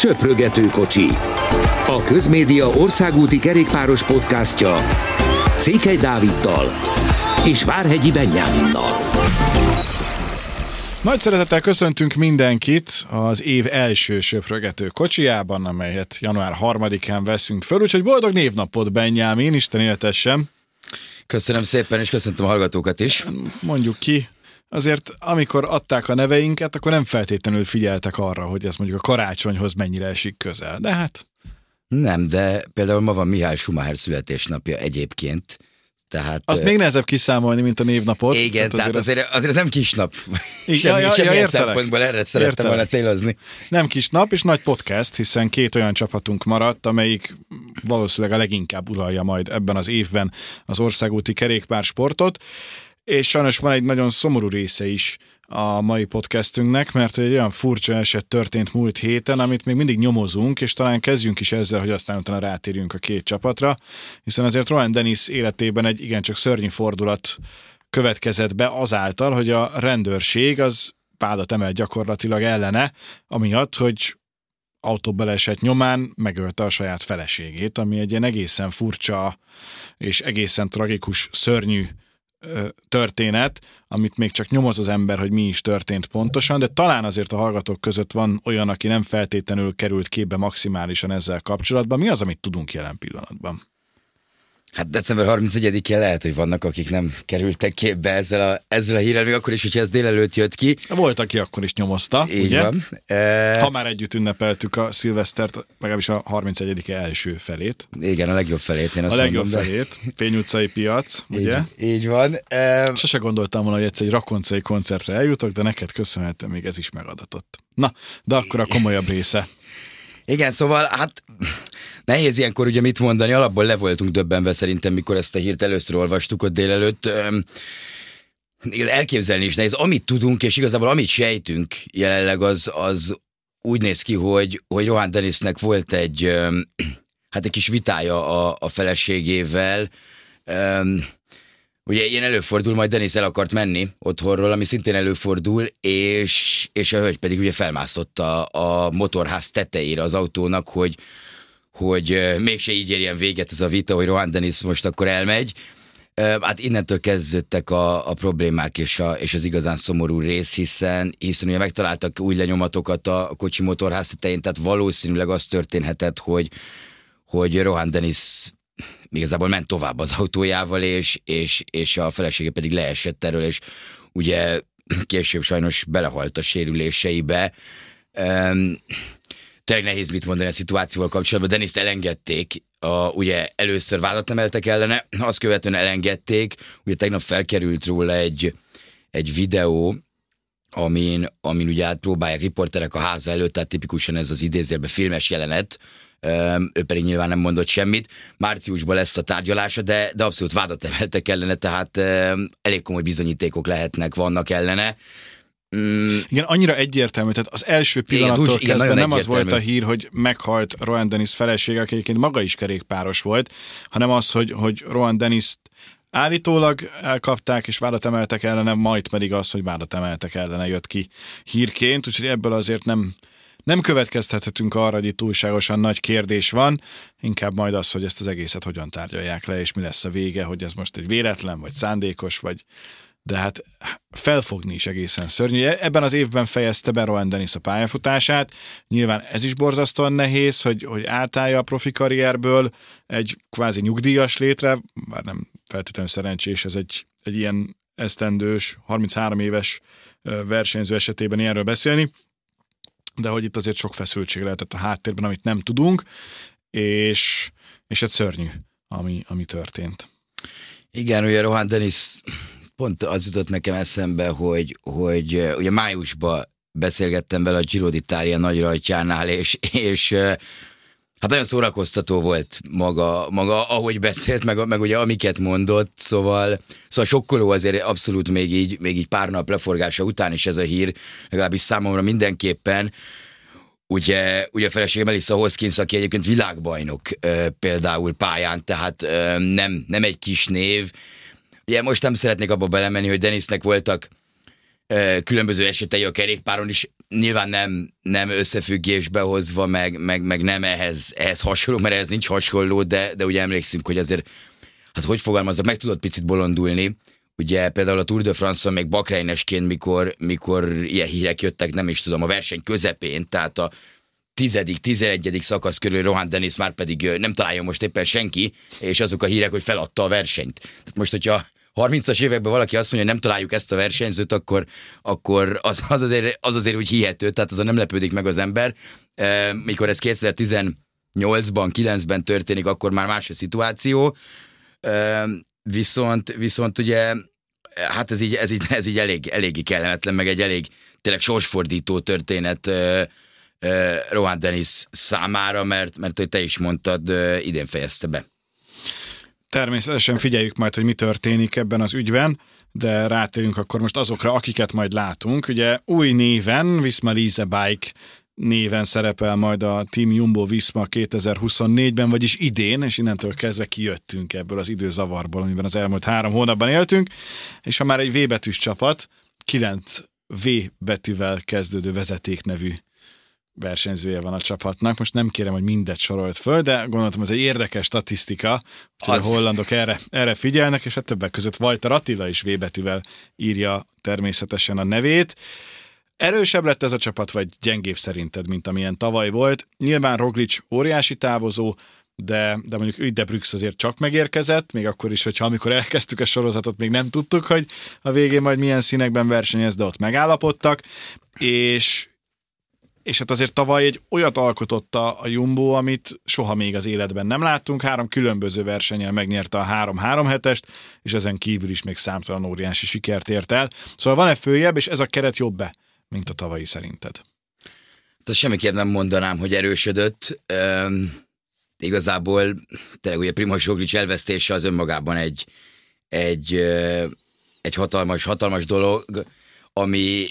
Söprögető kocsi. A Közmédia országúti kerékpáros podcastja Székely Dáviddal és Várhegyi Benyáminnal. Nagy szeretettel köszöntünk mindenkit az év első söprögető kocsijában, amelyet január 3-án veszünk föl, úgyhogy boldog névnapot, Benyámin, Isten éltessem! Köszönöm szépen, és köszöntöm a hallgatókat is. Mondjuk ki, azért amikor adták a neveinket, akkor nem feltétlenül figyeltek arra, hogy ez mondjuk a karácsonyhoz mennyire esik közel. De hát... Nem, de például ma van Mihály Schumacher születésnapja egyébként. Tehát, Azt még nehezebb kiszámolni, mint a névnapot. Igen, tehát, tehát azért, azért, azért ez nem kis nap. Igen, Semmi, ja, ja, ja, szempontból erre szerettem Értelek. volna célozni. Nem kis nap, és nagy podcast, hiszen két olyan csapatunk maradt, amelyik valószínűleg a leginkább uralja majd ebben az évben az országúti kerékpársportot, és sajnos van egy nagyon szomorú része is a mai podcastünknek, mert egy olyan furcsa eset történt múlt héten, amit még mindig nyomozunk, és talán kezdjünk is ezzel, hogy aztán utána rátérjünk a két csapatra, hiszen azért Rowan Dennis életében egy igencsak szörnyű fordulat következett be azáltal, hogy a rendőrség az vádat emel gyakorlatilag ellene, amiatt, hogy autóbaleset nyomán megölte a saját feleségét, ami egy ilyen egészen furcsa és egészen tragikus, szörnyű történet, amit még csak nyomoz az ember, hogy mi is történt pontosan, de talán azért a hallgatók között van olyan, aki nem feltétlenül került képbe maximálisan ezzel kapcsolatban. Mi az, amit tudunk jelen pillanatban? Hát december 31-e lehet, hogy vannak, akik nem kerültek képbe ezzel a, ezzel a hírrel, még akkor is, hogyha ez délelőtt jött ki. Volt, aki akkor is nyomozta, Így ugye? van. E, Ha már együtt ünnepeltük a szilvesztert, legalábbis a 31 első felét. igen, a legjobb felét, én azt a legjobb mondom, de- felét, Pény utcai piac, ugye? Így, így van. E, Sose gondoltam volna, hogy egyszer egy rakoncai koncertre eljutok, de neked köszönhetően még ez is megadatott. Na, de akkor a komolyabb része. Igen, szóval hát nehéz ilyenkor ugye mit mondani, alapból le voltunk döbbenve szerintem, mikor ezt a hírt először olvastuk ott délelőtt. Öm, elképzelni is nehéz. Amit tudunk, és igazából amit sejtünk jelenleg, az, az úgy néz ki, hogy, hogy Rohan Dennisnek volt egy, hát egy kis vitája a, a feleségével, Ugye ilyen előfordul, majd Denis el akart menni otthonról, ami szintén előfordul, és, és a hölgy pedig ugye felmászott a, a motorház tetejére az autónak, hogy, hogy mégse így érjen véget ez a vita, hogy Rohan Dennis most akkor elmegy. Hát innentől kezdődtek a, a problémák és, a, és az igazán szomorú rész, hiszen, hiszen ugye megtaláltak új lenyomatokat a kocsi motorház tetején, tehát valószínűleg az történhetett, hogy, hogy Rohan Dennis igazából ment tovább az autójával, és, és, és a felesége pedig leesett erről, és ugye később sajnos belehalt a sérüléseibe. Um, tényleg nehéz mit mondani a szituációval kapcsolatban. Deniszt elengedték, a, ugye először vádat emeltek ellene, azt követően elengedték, ugye tegnap felkerült róla egy, egy videó, amin, amin ugye átpróbálják riporterek a háza előtt, tehát tipikusan ez az idézőjelben filmes jelenet, ő pedig nyilván nem mondott semmit. Márciusban lesz a tárgyalása, de, de abszolút vádat emeltek ellene, tehát elég komoly bizonyítékok lehetnek, vannak ellene. Mm, Igen, annyira egyértelmű, tehát az első pillanattól igen, kezdve nagyon nem az volt a egyértelmű. hír, hogy meghalt Rohan Dennis felesége, aki egyébként maga is kerékpáros volt, hanem az, hogy, hogy Rohan Dennis állítólag elkapták és vádat emeltek ellene, majd pedig az, hogy vádat emeltek ellene jött ki hírként, úgyhogy ebből azért nem, nem következtethetünk arra, hogy itt túlságosan nagy kérdés van, inkább majd az, hogy ezt az egészet hogyan tárgyalják le, és mi lesz a vége, hogy ez most egy véletlen, vagy szándékos, vagy de hát felfogni is egészen szörnyű. Ebben az évben fejezte be Rowan Dennis a pályafutását. Nyilván ez is borzasztóan nehéz, hogy, hogy átállja a profi karrierből egy kvázi nyugdíjas létre, bár nem feltétlenül szerencsés, ez egy, egy ilyen esztendős, 33 éves versenyző esetében ilyenről beszélni, de hogy itt azért sok feszültség lehetett a háttérben, amit nem tudunk, és, és egy szörnyű, ami, ami történt. igen, ugye Rohan Dennis pont az jutott nekem eszembe, hogy, hogy ö, ugye májusban beszélgettem vele a Giro d'Italia nagy rajtjánál, és, és ö, Hát nagyon szórakoztató volt maga, maga ahogy beszélt, meg, meg ugye amiket mondott, szóval, szóval sokkoló azért abszolút még így, még így pár nap leforgása után is ez a hír, legalábbis számomra mindenképpen. Ugye, ugye a feleségem Melissa Hoskins, aki egyébként világbajnok például pályán, tehát nem, nem egy kis név. Ugye most nem szeretnék abba belemenni, hogy Denisnek voltak különböző esetei a kerékpáron is, nyilván nem, nem összefüggésbe hozva, meg, meg, meg nem ehhez, ehhez hasonló, mert ehhez nincs hasonló, de, de ugye emlékszünk, hogy azért, hát hogy fogalmazok, meg tudod picit bolondulni, ugye például a Tour de France-on még bakrejnesként, mikor, mikor ilyen hírek jöttek, nem is tudom, a verseny közepén, tehát a tizedik, tizenegyedik szakasz körül Rohan Dennis már pedig nem találja most éppen senki, és azok a hírek, hogy feladta a versenyt. Tehát most, hogyha 30-as években valaki azt mondja, hogy nem találjuk ezt a versenyzőt, akkor, akkor az, az, azért, az azért úgy hihető, tehát azon nem lepődik meg az ember. E, mikor ez 2018-ban, 9-ben történik, akkor már más a szituáció. E, viszont, viszont ugye, hát ez így, ez így, ez így elég, eléggé kellemetlen, meg egy elég tényleg sorsfordító történet e, e, Rohan Dennis számára, mert, mert hogy te is mondtad, idén fejezte be. Természetesen figyeljük majd, hogy mi történik ebben az ügyben, de rátérünk akkor most azokra, akiket majd látunk. Ugye új néven, Visma Lise Bike néven szerepel majd a Team Jumbo Visma 2024-ben, vagyis idén, és innentől kezdve kijöttünk ebből az időzavarból, amiben az elmúlt három hónapban éltünk, és ha már egy V betűs csapat, 9 V betűvel kezdődő vezeték nevű versenyzője van a csapatnak. Most nem kérem, hogy mindet sorolt föl, de gondoltam, ez egy érdekes statisztika, hogy az... a hollandok erre, erre figyelnek, és a többek között Walter Attila is V betűvel írja természetesen a nevét. Erősebb lett ez a csapat, vagy gyengébb szerinted, mint amilyen tavaly volt? Nyilván Roglic óriási távozó, de, de mondjuk Ügyde Brüx azért csak megérkezett, még akkor is, hogyha amikor elkezdtük a sorozatot, még nem tudtuk, hogy a végén majd milyen színekben versenyez, de ott megállapodtak, és és hát azért tavaly egy olyat alkototta a Jumbo, amit soha még az életben nem láttunk. Három különböző versenyen megnyerte a 3-3 hetest, és ezen kívül is még számtalan óriási sikert ért el. Szóval van-e följebb, és ez a keret jobb-e, mint a tavalyi szerinted? Hát semmiképp nem mondanám, hogy erősödött. Üm, igazából tényleg ugye Primoz Roglic elvesztése az önmagában egy, egy, egy hatalmas, hatalmas dolog, ami,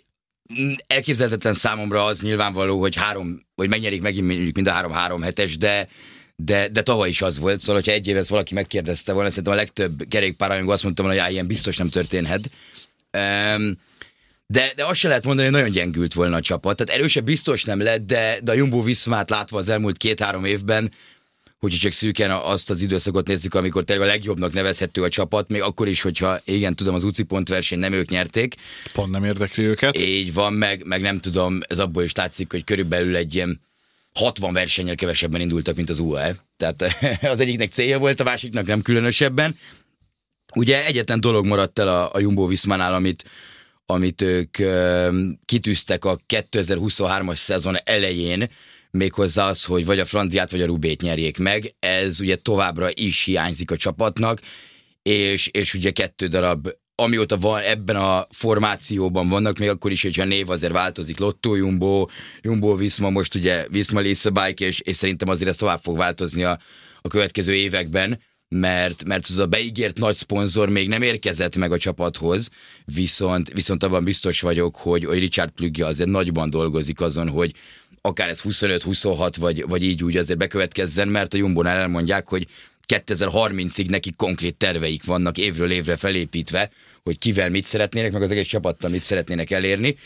elképzelhetetlen számomra az nyilvánvaló, hogy három, hogy megnyerik megint mondjuk mind a három-három hetes, de de, de tavaly is az volt, szóval, hogyha egy éves valaki megkérdezte volna, szerintem a legtöbb kerékpár, amikor azt mondtam, hogy já, ilyen biztos nem történhet. Um, de, de azt se lehet mondani, hogy nagyon gyengült volna a csapat. Tehát erősebb biztos nem lett, de, de a Jumbo Viszmát látva az elmúlt két-három évben hogyha csak szűken azt az időszakot nézzük, amikor tényleg a legjobbnak nevezhető a csapat, még akkor is, hogyha igen, tudom, az UCI pontverseny nem ők nyerték. Pont nem érdekli őket. Így van, meg, meg nem tudom, ez abból is látszik, hogy körülbelül egy ilyen 60 versennyel kevesebben indultak, mint az UAE. Tehát az egyiknek célja volt, a másiknak nem különösebben. Ugye egyetlen dolog maradt el a, a Jumbo Viszmánál, amit, amit ők ö, kitűztek a 2023-as szezon elején, méghozzá az, hogy vagy a Flandriát, vagy a Rubét nyerjék meg. Ez ugye továbbra is hiányzik a csapatnak, és, és ugye kettő darab amióta van ebben a formációban vannak, még akkor is, hogyha név azért változik, Lotto Jumbo, Jumbo Visma, most ugye Lisa Bike, és, és szerintem azért ez tovább fog változni a, a következő években, mert, mert az a beígért nagy szponzor még nem érkezett meg a csapathoz, viszont, viszont abban biztos vagyok, hogy, hogy Richard Plügge azért nagyban dolgozik azon, hogy, akár ez 25-26 vagy, vagy így úgy azért bekövetkezzen, mert a Jumbonál elmondják, hogy 2030-ig neki konkrét terveik vannak évről évre felépítve, hogy kivel mit szeretnének, meg az egész csapattal mit szeretnének elérni.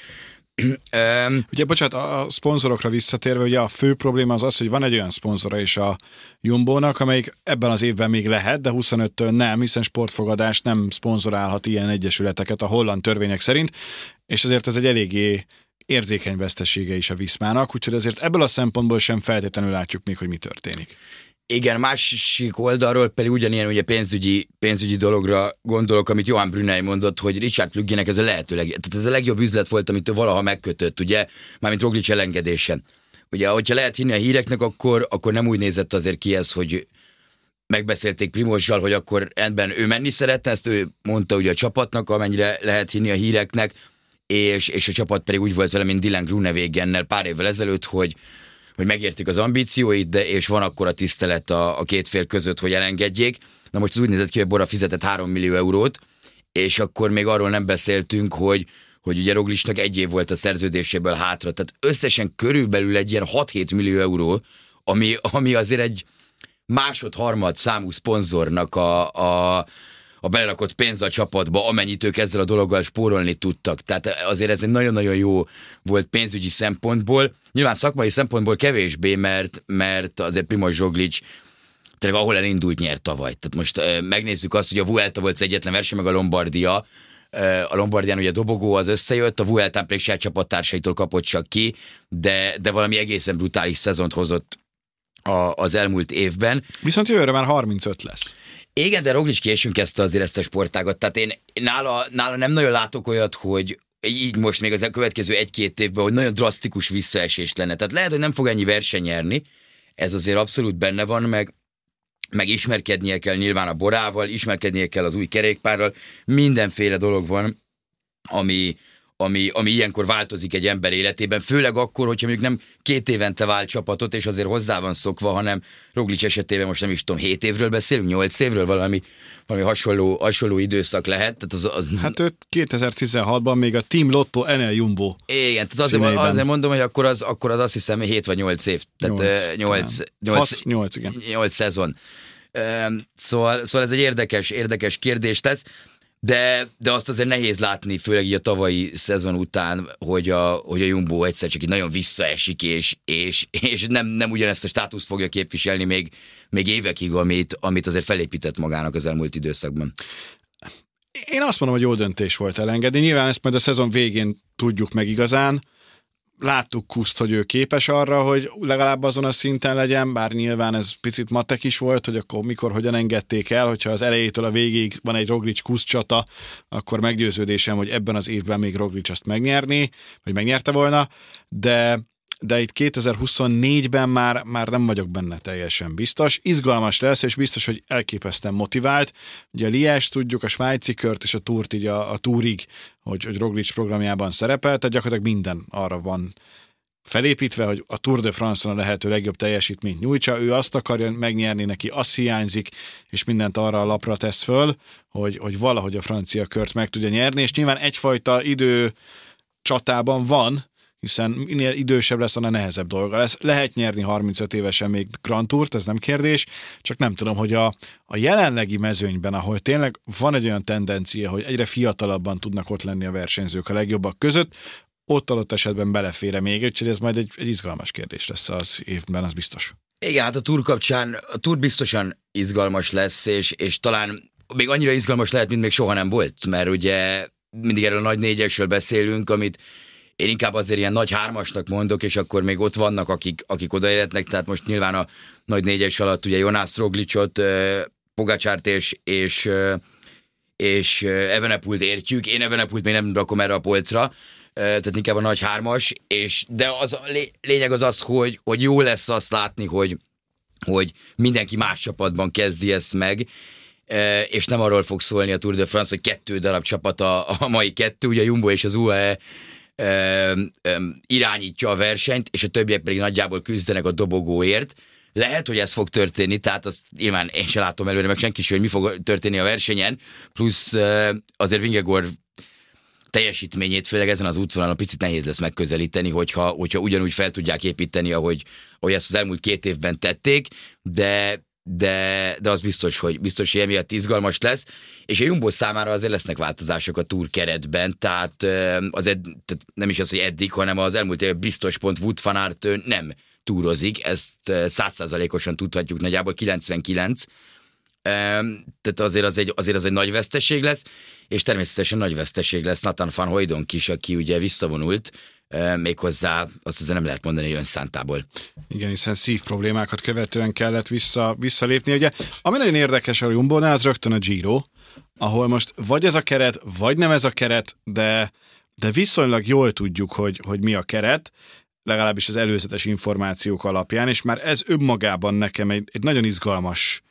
Ugye, bocsánat, a szponzorokra visszatérve, ugye a fő probléma az az, hogy van egy olyan szponzora is a Jumbo-nak, amelyik ebben az évben még lehet, de 25-től nem, hiszen sportfogadás nem szponzorálhat ilyen egyesületeket a holland törvények szerint, és ezért ez egy eléggé érzékeny vesztesége is a Viszmának, úgyhogy azért ebből a szempontból sem feltétlenül látjuk még, hogy mi történik. Igen, másik oldalról pedig ugyanilyen ugye pénzügyi, pénzügyi dologra gondolok, amit Johan Brunei mondott, hogy Richard Plüggének ez a lehető leg, tehát ez a legjobb üzlet volt, amit ő valaha megkötött, ugye, mármint Roglic elengedése. Ugye, hogyha lehet hinni a híreknek, akkor, akkor nem úgy nézett azért ki ez, hogy megbeszélték Primozzsal, hogy akkor ebben ő menni szeretne, ezt ő mondta ugye a csapatnak, amennyire lehet hinni a híreknek, és, és a csapat pedig úgy volt vele, mint Dylan Grunewegennel pár évvel ezelőtt, hogy, hogy megértik az ambícióit, de és van akkor a tisztelet a, a két fél között, hogy elengedjék. Na most az úgy nézett ki, hogy Bora fizetett 3 millió eurót, és akkor még arról nem beszéltünk, hogy, hogy ugye Roglisnak egy év volt a szerződéséből hátra, tehát összesen körülbelül egy ilyen 6-7 millió euró, ami, ami azért egy másod-harmad számú szponzornak a, a, a belerakott pénz a csapatba, amennyit ők ezzel a dologgal spórolni tudtak. Tehát azért ez egy nagyon-nagyon jó volt pénzügyi szempontból. Nyilván szakmai szempontból kevésbé, mert, mert azért Primoz Zsoglic tényleg ahol elindult, nyert tavaly. Tehát most uh, megnézzük azt, hogy a Vuelta volt az egyetlen verseny, meg a Lombardia, a Lombardián ugye a dobogó az összejött, a Vueltán saját csapattársaitól kapott csak ki, de, de valami egészen brutális szezont hozott a, az elmúlt évben. Viszont jövőre már 35 lesz. Igen, de Roglic késünk kezdte azért ezt a sportágat, tehát én nála, nála nem nagyon látok olyat, hogy így most még az következő egy-két évben, hogy nagyon drasztikus visszaesés lenne. Tehát lehet, hogy nem fog ennyi verseny nyerni, ez azért abszolút benne van, meg meg ismerkednie kell nyilván a borával, ismerkednie kell az új kerékpárral, mindenféle dolog van, ami, ami, ami ilyenkor változik egy ember életében, főleg akkor, hogyha mondjuk nem két évente vált csapatot, és azért hozzá van szokva, hanem Roglic esetében most nem is tudom, hét évről beszélünk, nyolc évről, valami, valami hasonló, hasonló időszak lehet. Tehát az, az... Hát őt 2016-ban még a Team Lotto Enel Jumbo Igen, tehát azért, azért mondom, hogy akkor az, akkor az azt hiszem 7 vagy 8 év. Tehát 8, 8, 8, 8, igen. 8 szezon. Szóval, szóval ez egy érdekes, érdekes kérdés tesz de, de azt azért nehéz látni, főleg így a tavalyi szezon után, hogy a, hogy a Jumbo egyszer csak így nagyon visszaesik, és, és, és nem, nem ugyanezt a státuszt fogja képviselni még, még évekig, amit, amit azért felépített magának az elmúlt időszakban. Én azt mondom, hogy jó döntés volt elengedni. Nyilván ezt majd a szezon végén tudjuk meg igazán láttuk Kuszt, hogy ő képes arra, hogy legalább azon a szinten legyen, bár nyilván ez picit matek is volt, hogy akkor mikor, hogyan engedték el, hogyha az elejétől a végéig van egy Roglic Kusz csata, akkor meggyőződésem, hogy ebben az évben még Roglic azt megnyerni, vagy megnyerte volna, de de itt 2024-ben már, már nem vagyok benne teljesen biztos. Izgalmas lesz, és biztos, hogy elképesztően motivált. Ugye a Lies tudjuk, a svájci kört és a túrt így a, a túrig, hogy, hogy Roglic programjában szerepel, tehát gyakorlatilag minden arra van felépítve, hogy a Tour de France-on a lehető legjobb teljesítményt nyújtsa, ő azt akarja megnyerni, neki azt hiányzik, és mindent arra a lapra tesz föl, hogy, hogy valahogy a francia kört meg tudja nyerni, és nyilván egyfajta idő csatában van, hiszen minél idősebb lesz, annál nehezebb dolga lesz. Lehet nyerni 35 évesen még Grand Tourt, ez nem kérdés, csak nem tudom, hogy a, a jelenlegi mezőnyben, ahol tényleg van egy olyan tendencia, hogy egyre fiatalabban tudnak ott lenni a versenyzők a legjobbak között, ott adott esetben belefére még, úgyhogy ez majd egy, egy izgalmas kérdés lesz az évben, az biztos. Igen, hát a túr kapcsán, a túr biztosan izgalmas lesz, és, és talán még annyira izgalmas lehet, mint még soha nem volt, mert ugye mindig erről a nagy négyesről beszélünk, amit én inkább azért ilyen nagy hármasnak mondok, és akkor még ott vannak, akik, akik odaérhetnek, tehát most nyilván a nagy négyes alatt ugye Jonász Roglicot, Pogacsárt és, és, és Evenepult értjük. Én Evenepult még nem rakom erre a polcra, tehát inkább a nagy hármas, és, de az a lényeg az az, hogy, hogy jó lesz azt látni, hogy, hogy mindenki más csapatban kezdi ezt meg, és nem arról fog szólni a Tour de France, hogy kettő darab csapat a, a mai kettő, ugye a Jumbo és az UAE ö, irányítja a versenyt, és a többiek pedig nagyjából küzdenek a dobogóért. Lehet, hogy ez fog történni, tehát azt nyilván én sem látom előre, meg senki sem, hogy mi fog történni a versenyen, plusz ö, azért Vingegor teljesítményét, főleg ezen az útvonalon picit nehéz lesz megközelíteni, hogyha, hogyha ugyanúgy fel tudják építeni, ahogy, ahogy ezt az elmúlt két évben tették, de de, de az biztos, hogy biztos, hogy emiatt izgalmas lesz, és a Jumbo számára azért lesznek változások a túr keretben, tehát, az ed, tehát nem is az, hogy eddig, hanem az elmúlt év biztos pont Wood van Aert nem túrozik, ezt százszázalékosan tudhatjuk, nagyjából 99, tehát azért az, egy, azért az egy nagy veszteség lesz, és természetesen nagy veszteség lesz Nathan van Hoydonk is, aki ugye visszavonult, méghozzá azt azért nem lehet mondani, hogy önszántából. Igen, hiszen szív problémákat követően kellett vissza, visszalépni. Ugye, ami nagyon érdekes a Jumbo-nál, az rögtön a Giro, ahol most vagy ez a keret, vagy nem ez a keret, de, de viszonylag jól tudjuk, hogy, hogy mi a keret, legalábbis az előzetes információk alapján, és már ez önmagában nekem egy, egy nagyon izgalmas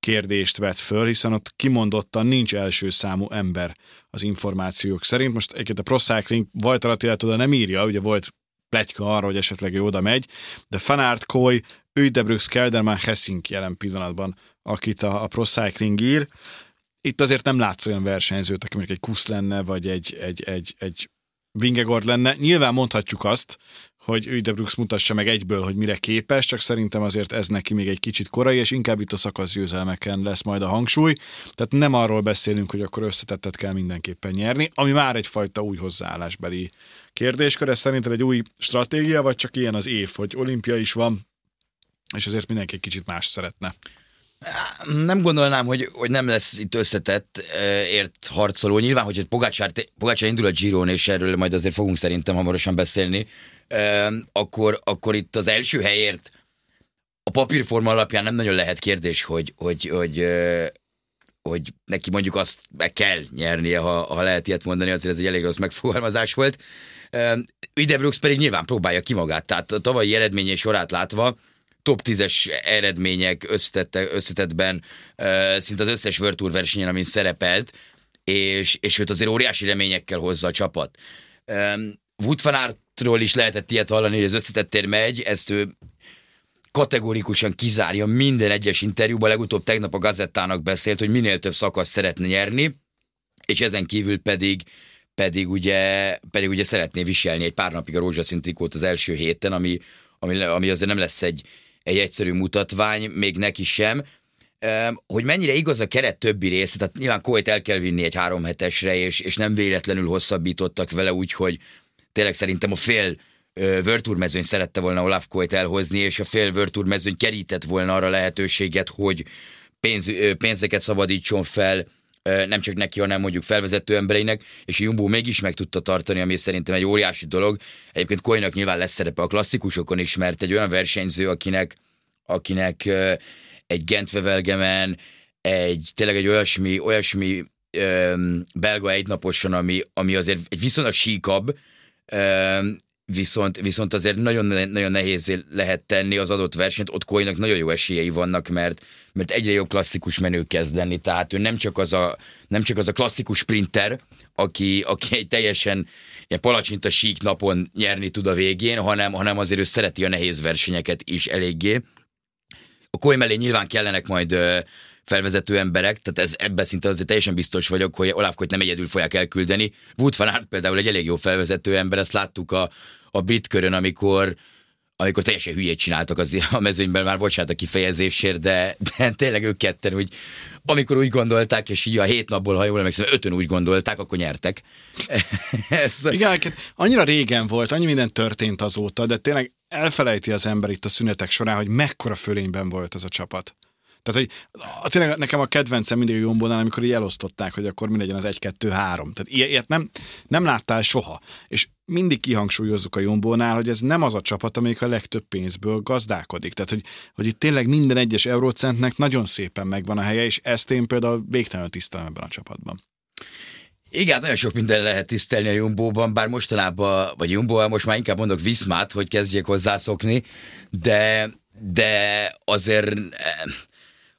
kérdést vet föl, hiszen ott kimondottan nincs első számú ember az információk szerint. Most egyébként a Pro Cycling Vajtarat oda nem írja, ugye volt pletyka arra, hogy esetleg ő oda megy, de Fanart, Koy, Öjdebrüx, Kelderman, Hessink jelen pillanatban, akit a, a Pro Cycling ír. Itt azért nem látsz olyan versenyzőt, aki mondjuk egy Kusz lenne, vagy egy, egy, egy, egy Vingegord lenne. Nyilván mondhatjuk azt, hogy Üde Brooks mutassa meg egyből, hogy mire képes, csak szerintem azért ez neki még egy kicsit korai, és inkább itt a szakasz győzelmeken lesz majd a hangsúly. Tehát nem arról beszélünk, hogy akkor összetettet kell mindenképpen nyerni, ami már egyfajta új hozzáállásbeli kérdéskör. Ez szerintem egy új stratégia, vagy csak ilyen az év, hogy olimpia is van, és azért mindenki egy kicsit más szeretne. Nem gondolnám, hogy, hogy nem lesz itt összetett ért harcoló. Nyilván, hogy Pogácsár, Pogácsár indul a Giron, és erről majd azért fogunk szerintem hamarosan beszélni, akkor, akkor itt az első helyért a papírforma alapján nem nagyon lehet kérdés, hogy, hogy, hogy, hogy neki mondjuk azt meg kell nyernie, ha, ha lehet ilyet mondani, azért ez egy elég rossz megfogalmazás volt. Üdebrooks pedig nyilván próbálja ki magát, tehát a tavalyi eredményei sorát látva, top 10-es eredmények összetettben uh, szinte az összes World Tour versenyen, amin szerepelt, és, és őt azért óriási reményekkel hozza a csapat. Wood van is lehetett ilyet hallani, hogy az összetettér megy, ezt ő kategorikusan kizárja minden egyes interjúban, legutóbb tegnap a gazettának beszélt, hogy minél több szakasz szeretne nyerni, és ezen kívül pedig pedig ugye, pedig ugye szeretné viselni egy pár napig a rózsaszín trikót az első héten, ami, ami, ami azért nem lesz egy, egy egyszerű mutatvány, még neki sem. Hogy mennyire igaz a keret többi része, tehát nyilván Koit el kell vinni egy három hetesre, és, és nem véletlenül hosszabbítottak vele, úgyhogy tényleg szerintem a fél mezőny szerette volna Olaf Koit elhozni, és a fél mezőny kerített volna arra lehetőséget, hogy pénz, pénzeket szabadítson fel nem csak neki, hanem mondjuk felvezető embereinek, és a Jumbo mégis meg tudta tartani, ami szerintem egy óriási dolog. Egyébként Koinak nyilván lesz szerepe a klasszikusokon is, mert egy olyan versenyző, akinek, akinek egy Gentvevelgemen, egy tényleg egy olyasmi, olyasmi öm, belga egynaposon, ami, ami azért egy viszonylag síkabb, viszont, viszont azért nagyon, nagyon nehéz lehet tenni az adott versenyt, ott Koinak nagyon jó esélyei vannak, mert, mert egyre jobb klasszikus menő kezd lenni, tehát ő nem csak az a, nem csak az a klasszikus sprinter, aki, aki egy teljesen ilyen palacsinta sík napon nyerni tud a végén, hanem, hanem azért ő szereti a nehéz versenyeket is eléggé. A Koi mellé nyilván kellenek majd felvezető emberek, tehát ez ebben szinte azért teljesen biztos vagyok, hogy Olaf Koit nem egyedül fogják elküldeni. Wood van Aert például egy elég jó felvezető ember, ezt láttuk a, a brit körön, amikor amikor teljesen hülyét csináltak az, a mezőnyben, már bocsánat a kifejezésért, de, de tényleg ők ketten úgy, amikor úgy gondolták, és így a hét napból, ha jól emlékszem, ötön úgy gondolták, akkor nyertek. Ez... Igen, annyira régen volt, annyi minden történt azóta, de tényleg elfelejti az ember itt a szünetek során, hogy mekkora fölényben volt ez a csapat. Tehát, hogy tényleg nekem a kedvencem mindig a Jombónál, amikor így elosztották, hogy akkor mi legyen az 1-2-3. Tehát ilyet nem, nem láttál soha. És mindig kihangsúlyozzuk a Jombónál, hogy ez nem az a csapat, amelyik a legtöbb pénzből gazdálkodik. Tehát, hogy, hogy itt tényleg minden egyes eurócentnek nagyon szépen megvan a helye, és ezt én például végtelenül tisztelem ebben a csapatban. Igen, nagyon sok minden lehet tisztelni a Jumbóban, bár mostanában, vagy Jumbo, most már inkább mondok Viszmát, hogy kezdjék hozzászokni, de, de azért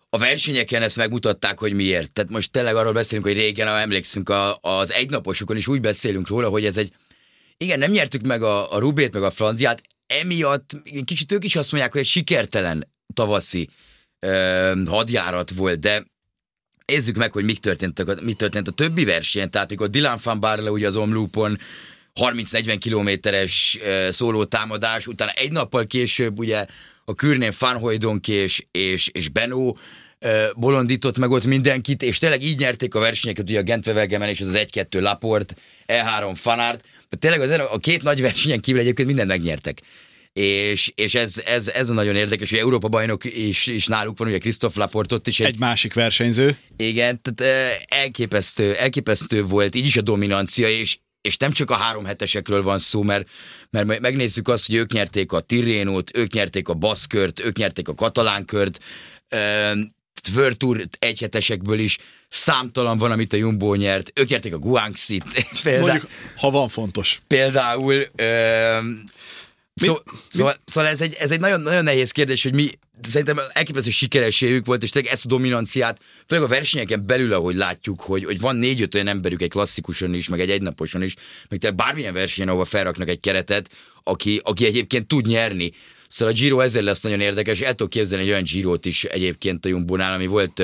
a versenyeken ezt megmutatták, hogy miért. Tehát most tényleg arról beszélünk, hogy régen, ha emlékszünk, a, az egynaposokon is úgy beszélünk róla, hogy ez egy, igen, nem nyertük meg a, a Rubét, meg a Flandriát, emiatt kicsit ők is azt mondják, hogy egy sikertelen tavaszi ö, hadjárat volt, de nézzük meg, hogy mi történt, mi történt a többi versenyen. Tehát mikor Dylan van Barle ugye az Omloopon 30-40 kilométeres szóló támadás, utána egy nappal később ugye a Kürnén Fanhojdonk és, és, és Benó bolondított meg ott mindenkit, és tényleg így nyerték a versenyeket, ugye a Gentvevelgemen és az 1-2 Laport, E3 Fanart, tényleg az, a két nagy versenyen kívül egyébként mindent megnyertek. És, és ez, ez, ez a nagyon érdekes, hogy Európa bajnok is, is náluk van, ugye Krisztof Laport ott is. Egy, egy másik versenyző. Igen, tehát elképesztő, elképesztő volt így is a dominancia, és, és nem csak a három hetesekről van szó, mert, mert megnézzük azt, hogy ők nyerték a Tirénót, ők nyerték a Baszkört, ők nyerték a Katalánkört, World Tour egyhetesekből is számtalan van, amit a Jumbo nyert. Ők nyerték a Guangxi-t. Például, Mondjuk, ha van fontos. Például... Ö, Szó, szóval, szóval ez egy, ez egy nagyon, nagyon nehéz kérdés, hogy mi szerintem elképesztő sikerességük volt, és tényleg ezt a dominanciát, főleg a versenyeken belül, ahogy látjuk, hogy, hogy van négy-öt olyan emberük egy klasszikuson is, meg egy egynaposon is, meg tényleg bármilyen versenyen, ahol felraknak egy keretet, aki, aki egyébként tud nyerni. Szóval a Giro ezzel lesz nagyon érdekes, el tudok képzelni egy olyan Girot is egyébként a Jumbónál, ami volt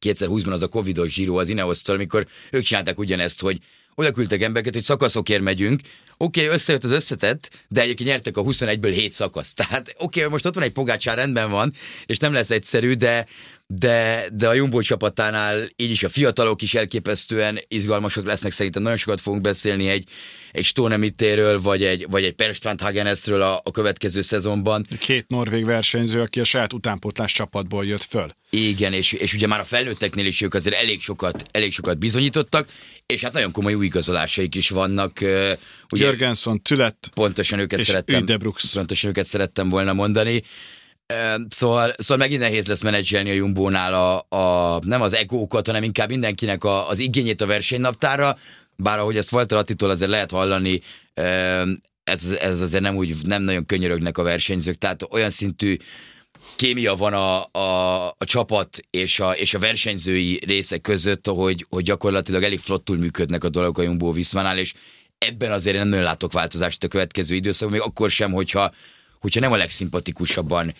2020-ban az a Covidos Giro az Ineos-tól, amikor ők csinálták ugyanezt, hogy oda küldtek embereket, hogy szakaszokért megyünk, oké, okay, összejött az összetett, de egyébként nyertek a 21-ből 7 szakasz. Tehát oké, okay, most ott van egy pogácsár, rendben van, és nem lesz egyszerű, de de, de a Jumbo csapatánál így is a fiatalok is elképesztően izgalmasak lesznek, szerintem nagyon sokat fogunk beszélni egy, egy Stónemitéről, vagy egy, vagy egy Per Strandhagenesről a, a következő szezonban. Két norvég versenyző, aki a saját utánpótlás csapatból jött föl. Igen, és, és ugye már a felnőtteknél is ők azért elég sokat, elég sokat bizonyítottak, és hát nagyon komoly új igazolásaik is vannak. Ugye, Jörgenson, Tület pontosan őket és szerettem, Üdebrooks. pontosan őket szerettem volna mondani. Szóval, szóval megint nehéz lesz menedzselni a Jumbónál a, a, nem az egókat, hanem inkább mindenkinek a, az igényét a versenynaptára, bár ahogy ezt Walter Attitól azért lehet hallani, ez, ez azért nem úgy, nem nagyon könyörögnek a versenyzők, tehát olyan szintű kémia van a, a, a csapat és a, és a versenyzői részek között, hogy, hogy gyakorlatilag elég flottul működnek a dolgok a Jumbo Viszmánál, és ebben azért nem nagyon látok változást a következő időszakban, még akkor sem, hogyha, hogyha nem a legszimpatikusabban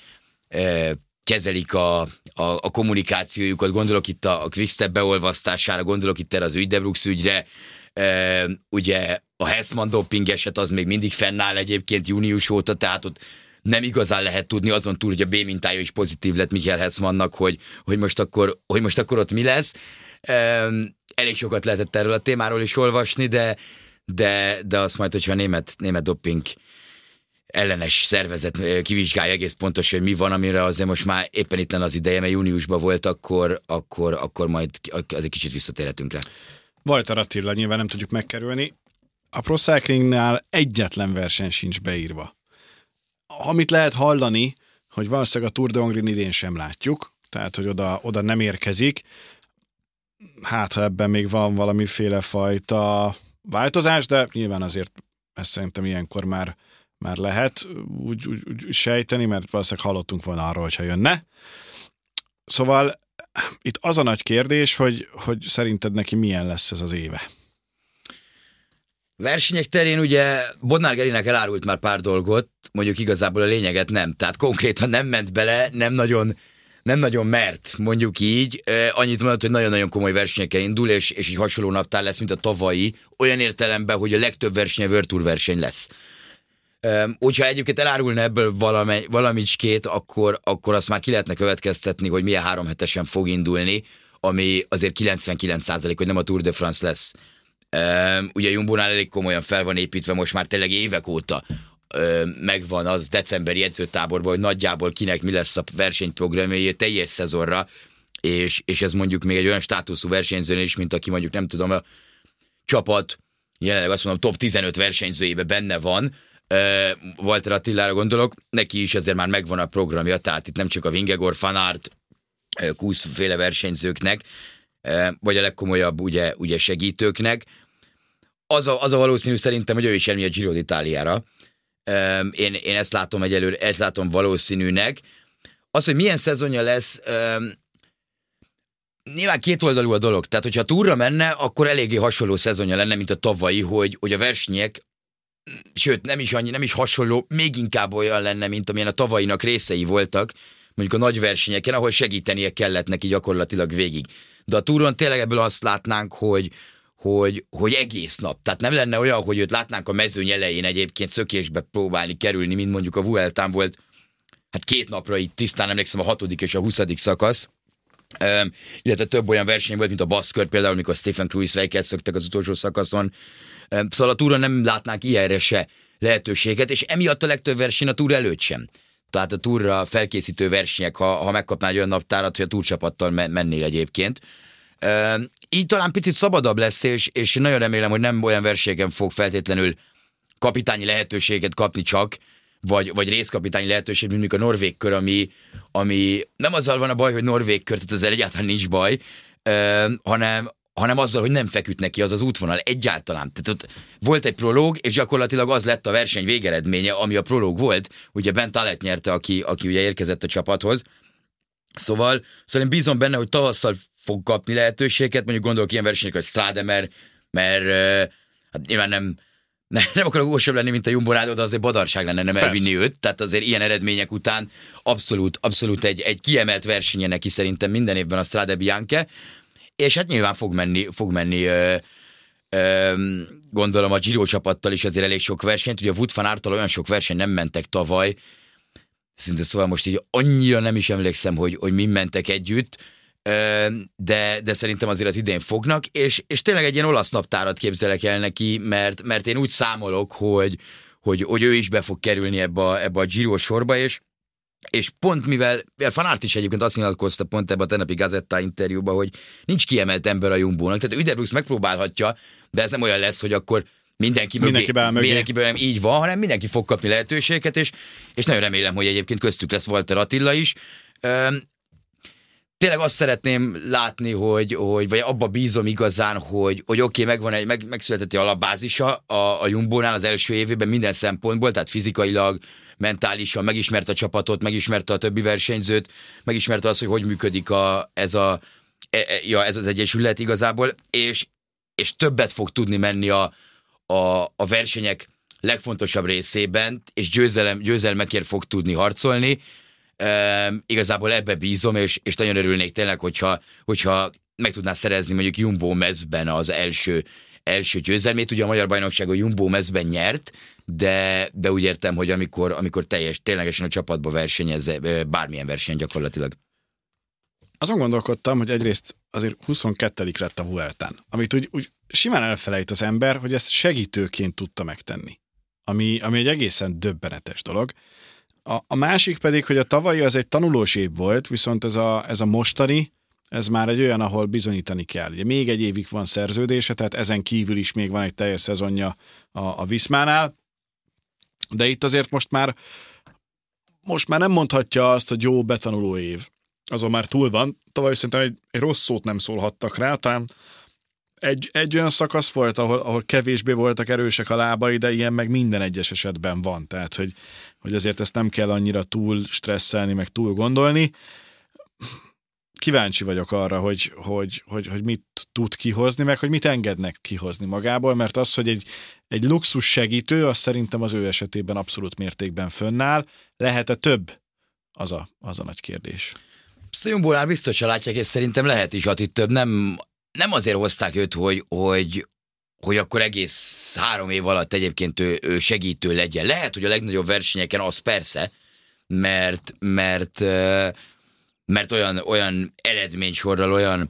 kezelik a, a, a kommunikációjukat, gondolok itt a, a Quickstep beolvasztására, gondolok itt erre az Ügydebrux ügyre, e, ugye a Hessman doping eset az még mindig fennáll egyébként június óta, tehát ott nem igazán lehet tudni azon túl, hogy a B mintája is pozitív lett Michael Hessmannak, hogy, hogy, most, akkor, hogy most akkor ott mi lesz. E, elég sokat lehetett erről a témáról is olvasni, de, de, de azt majd, hogyha a német, német doping ellenes szervezet kivizsgálja egész pontosan, hogy mi van, amire azért most már éppen itt az ideje, mert júniusban volt, akkor, akkor, akkor majd az egy kicsit visszatérhetünk rá. Walter Attila nyilván nem tudjuk megkerülni. A Pro Cyclingnál egyetlen verseny sincs beírva. Amit lehet hallani, hogy valószínűleg a Tour de Hongrin idén sem látjuk, tehát hogy oda, oda nem érkezik. Hát, ha ebben még van valamiféle fajta változás, de nyilván azért ezt szerintem ilyenkor már már lehet úgy, úgy, úgy sejteni, mert valószínűleg hallottunk volna arról, hogyha jönne. Szóval itt az a nagy kérdés, hogy, hogy szerinted neki milyen lesz ez az éve? Versenyek terén ugye Bodnár Gerinek elárult már pár dolgot, mondjuk igazából a lényeget nem. Tehát konkrétan nem ment bele, nem nagyon, nem nagyon mert, mondjuk így. Annyit mondott, hogy nagyon-nagyon komoly versenyekkel indul, és, és egy hasonló naptár lesz, mint a tavalyi, olyan értelemben, hogy a legtöbb verseny World verseny lesz. Hogyha egyébként elárulna ebből valami, valamicskét, akkor, akkor azt már ki lehetne következtetni, hogy milyen három hetesen fog indulni, ami azért 99 hogy nem a Tour de France lesz. Ugye Jumbónál elég komolyan fel van építve most már tényleg évek óta megvan az decemberi edzőtáborban, hogy nagyjából kinek mi lesz a versenyprogramja teljes szezonra, és, és ez mondjuk még egy olyan státuszú versenyzőnél is, mint aki mondjuk nem tudom, a csapat jelenleg azt mondom top 15 versenyzőjébe benne van, Walter Attilára gondolok, neki is azért már megvan a programja, tehát itt nem csak a Vingegor, Fanart, Kusz féle versenyzőknek, vagy a legkomolyabb ugye, ugye segítőknek. Az a, az a valószínű szerintem, hogy ő is elmi a Giro d'Italiára. Én, én ezt látom egyelőre, ezt látom valószínűnek. Az, hogy milyen szezonja lesz, nyilván két oldalú a dolog. Tehát, hogyha túra menne, akkor eléggé hasonló szezonja lenne, mint a tavalyi, hogy, hogy a versenyek sőt nem is annyi, nem is hasonló, még inkább olyan lenne, mint amilyen a tavainak részei voltak, mondjuk a nagy versenyeken, ahol segítenie kellett neki gyakorlatilag végig. De a túron tényleg ebből azt látnánk, hogy, hogy, hogy egész nap. Tehát nem lenne olyan, hogy őt látnánk a mezőny elején egyébként szökésbe próbálni kerülni, mint mondjuk a Vueltán volt, hát két napra itt tisztán emlékszem a hatodik és a huszadik szakasz, Um, illetve több olyan verseny volt, mint a Baszkör például, amikor Stephen Cruise szöktek az utolsó szakaszon, Szóval a túron nem látnánk ilyenre se lehetőséget, és emiatt a legtöbb verseny a túr előtt sem. Tehát a túra felkészítő versenyek, ha, ha megkapnál egy olyan naptárat, hogy a túrcsapattal mennél egyébként. így talán picit szabadabb lesz, és, és nagyon remélem, hogy nem olyan versenyeken fog feltétlenül kapitányi lehetőséget kapni csak, vagy, vagy részkapitányi lehetőség, mint a norvég kör, ami, ami nem azzal van a baj, hogy norvég kör, tehát ezzel egyáltalán nincs baj, hanem, hanem azzal, hogy nem feküdt neki az az útvonal egyáltalán. Tehát ott volt egy prológ, és gyakorlatilag az lett a verseny végeredménye, ami a prológ volt. Ugye Bent Alett nyerte, aki, aki ugye érkezett a csapathoz. Szóval, szóval én bízom benne, hogy tavasszal fog kapni lehetőséget, mondjuk gondolok ilyen versenyek, hogy Strade, mert, mert hát nyilván nem, nem, nem akarok ósabb lenni, mint a Jumbo de azért badarság lenne nem elvinni Persze. őt, tehát azért ilyen eredmények után abszolút, abszolút egy, egy kiemelt versenye neki szerintem minden évben a Strade Bianche, és hát nyilván fog menni, fog menni ö, gondolom a Giro csapattal is azért elég sok versenyt, ugye a Wood van Aerttal olyan sok verseny nem mentek tavaly, szinte szóval most így annyira nem is emlékszem, hogy, hogy mi mentek együtt, de, de szerintem azért az idén fognak, és, és tényleg egy ilyen olasz naptárat képzelek el neki, mert, mert én úgy számolok, hogy, hogy, hogy ő is be fog kerülni ebbe a, ebbe a Giro sorba, és és pont mivel, Fanárt is egyébként azt nyilatkozta pont ebben a tenapi Gazetta interjúban, hogy nincs kiemelt ember a Jumbónak, tehát Üderbrooks megpróbálhatja, de ez nem olyan lesz, hogy akkor mindenki, mögé, mindenki, mögé. mindenki mögé. így van, hanem mindenki fog kapni lehetőséget, és, és nagyon remélem, hogy egyébként köztük lesz Walter Attila is tényleg azt szeretném látni, hogy, hogy vagy abba bízom igazán, hogy, hogy oké, okay, megvan egy, meg, megszületett egy alapbázisa a, a Jumbónál az első évében minden szempontból, tehát fizikailag, mentálisan, megismerte a csapatot, megismerte a többi versenyzőt, megismerte azt, hogy hogy működik a, ez, a, e, e, ja, ez az egyesület igazából, és, és többet fog tudni menni a, a, a versenyek legfontosabb részében, és győzelem, győzelmekért fog tudni harcolni, E, igazából ebbe bízom, és, és nagyon örülnék tényleg, hogyha, hogyha meg tudná szerezni mondjuk Jumbo mezben az első, első győzelmét. Ugye a Magyar Bajnokság a Jumbo mezben nyert, de, de úgy értem, hogy amikor, amikor teljes, ténylegesen a csapatba versenyez, bármilyen verseny gyakorlatilag. Azon gondolkodtam, hogy egyrészt azért 22 lett a Vueltán, amit úgy, úgy simán elfelejt az ember, hogy ezt segítőként tudta megtenni. Ami, ami egy egészen döbbenetes dolog. A, a másik pedig, hogy a tavalyi az egy tanulós év volt, viszont ez a, ez a mostani, ez már egy olyan, ahol bizonyítani kell. Ugye még egy évig van szerződése, tehát ezen kívül is még van egy teljes szezonja a, a Viszmánál, de itt azért most már most már nem mondhatja azt, hogy jó betanuló év. Azon már túl van. Tavaly szerintem egy, egy rossz szót nem szólhattak rá, talán egy, egy olyan szakasz volt, ahol, ahol kevésbé voltak erősek a lábai, de ilyen meg minden egyes esetben van. Tehát, hogy, hogy azért ezt nem kell annyira túl stresszelni, meg túl gondolni. Kíváncsi vagyok arra, hogy, hogy, hogy, hogy mit tud kihozni, meg hogy mit engednek kihozni magából, mert az, hogy egy, egy luxus segítő, az szerintem az ő esetében abszolút mértékben fönnáll. Lehet-e több? Az a, az a nagy kérdés. Szajomból biztos látják, és szerintem lehet is Ati több. Nem nem azért hozták őt, hogy, hogy, hogy akkor egész három év alatt egyébként ő, ő segítő legyen. Lehet, hogy a legnagyobb versenyeken az persze, mert, mert, mert olyan, olyan eredménysorral, olyan,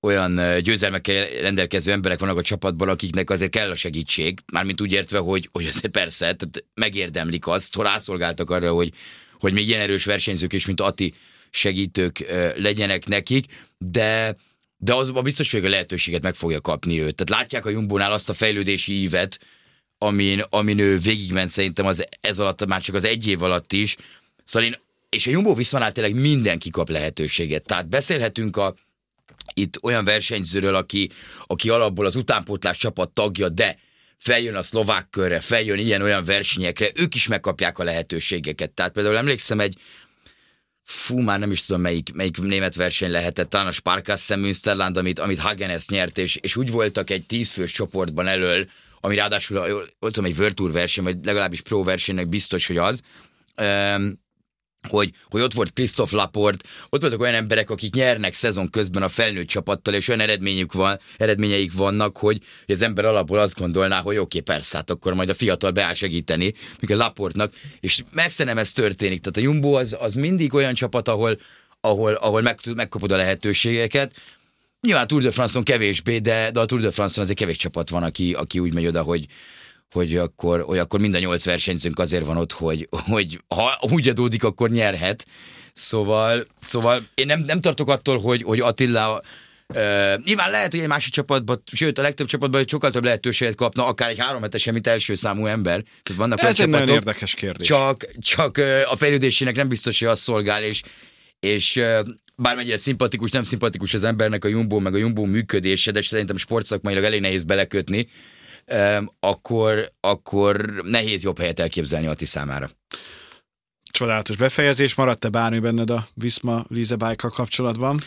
olyan győzelmekkel rendelkező emberek vannak a csapatban, akiknek azért kell a segítség, mármint úgy értve, hogy, hogy azért persze, tehát megérdemlik azt, rászolgáltak arra, hogy, hogy még ilyen erős versenyzők is, mint Ati segítők legyenek nekik, de de azban biztos, hogy a lehetőséget meg fogja kapni őt. Tehát látják a Jumbónál azt a fejlődési ívet, amin, amin ő végigment szerintem az, ez alatt, már csak az egy év alatt is. Szóval én, és a Jumbo Viszmanál tényleg mindenki kap lehetőséget. Tehát beszélhetünk a, itt olyan versenyzőről, aki, aki alapból az utánpótlás csapat tagja, de feljön a szlovák körre, feljön ilyen-olyan versenyekre, ők is megkapják a lehetőségeket. Tehát például emlékszem egy, fú, már nem is tudom melyik, melyik német verseny lehetett, talán a Sparkasse Münsterland, amit, amit Hagenes nyert, és, és úgy voltak egy tízfős csoportban elől, ami ráadásul, volt tudom, egy World Tour verseny, vagy legalábbis Pro versenynek biztos, hogy az, um, hogy, hogy ott volt Christoph Laport, ott voltak olyan emberek, akik nyernek szezon közben a felnőtt csapattal, és olyan eredményük van, eredményeik vannak, hogy, hogy az ember alapból azt gondolná, hogy oké, okay, persze, hát akkor majd a fiatal beáll segíteni, a Laportnak, és messze nem ez történik. Tehát a Jumbo az, az mindig olyan csapat, ahol, ahol, ahol meg, megkapod a lehetőségeket, Nyilván Tour de France-on kevésbé, de, de a Tour de France-on azért kevés csapat van, aki, aki úgy megy oda, hogy, hogy akkor, hogy akkor mind a nyolc versenyzőnk azért van ott, hogy, hogy ha úgy adódik, akkor nyerhet. Szóval, szóval én nem, nem tartok attól, hogy, hogy Attila Uh, nyilván lehet, hogy egy másik csapatban, sőt a legtöbb csapatban sokkal több lehetőséget kapna, akár egy három hetesen, mint első számú ember. Tehát vannak Ez egy nagyon érdekes kérdés. Csak, csak uh, a fejlődésének nem biztos, hogy az szolgál, és, és uh, bármennyire szimpatikus, nem szimpatikus az embernek a Jumbo, meg a Jumbo működése, de szerintem sportszakmailag elég nehéz belekötni, akkor, akkor nehéz jobb helyet elképzelni Ati számára. Csodálatos befejezés. Maradt-e bármi benned a Viszma Lízebájka kapcsolatban?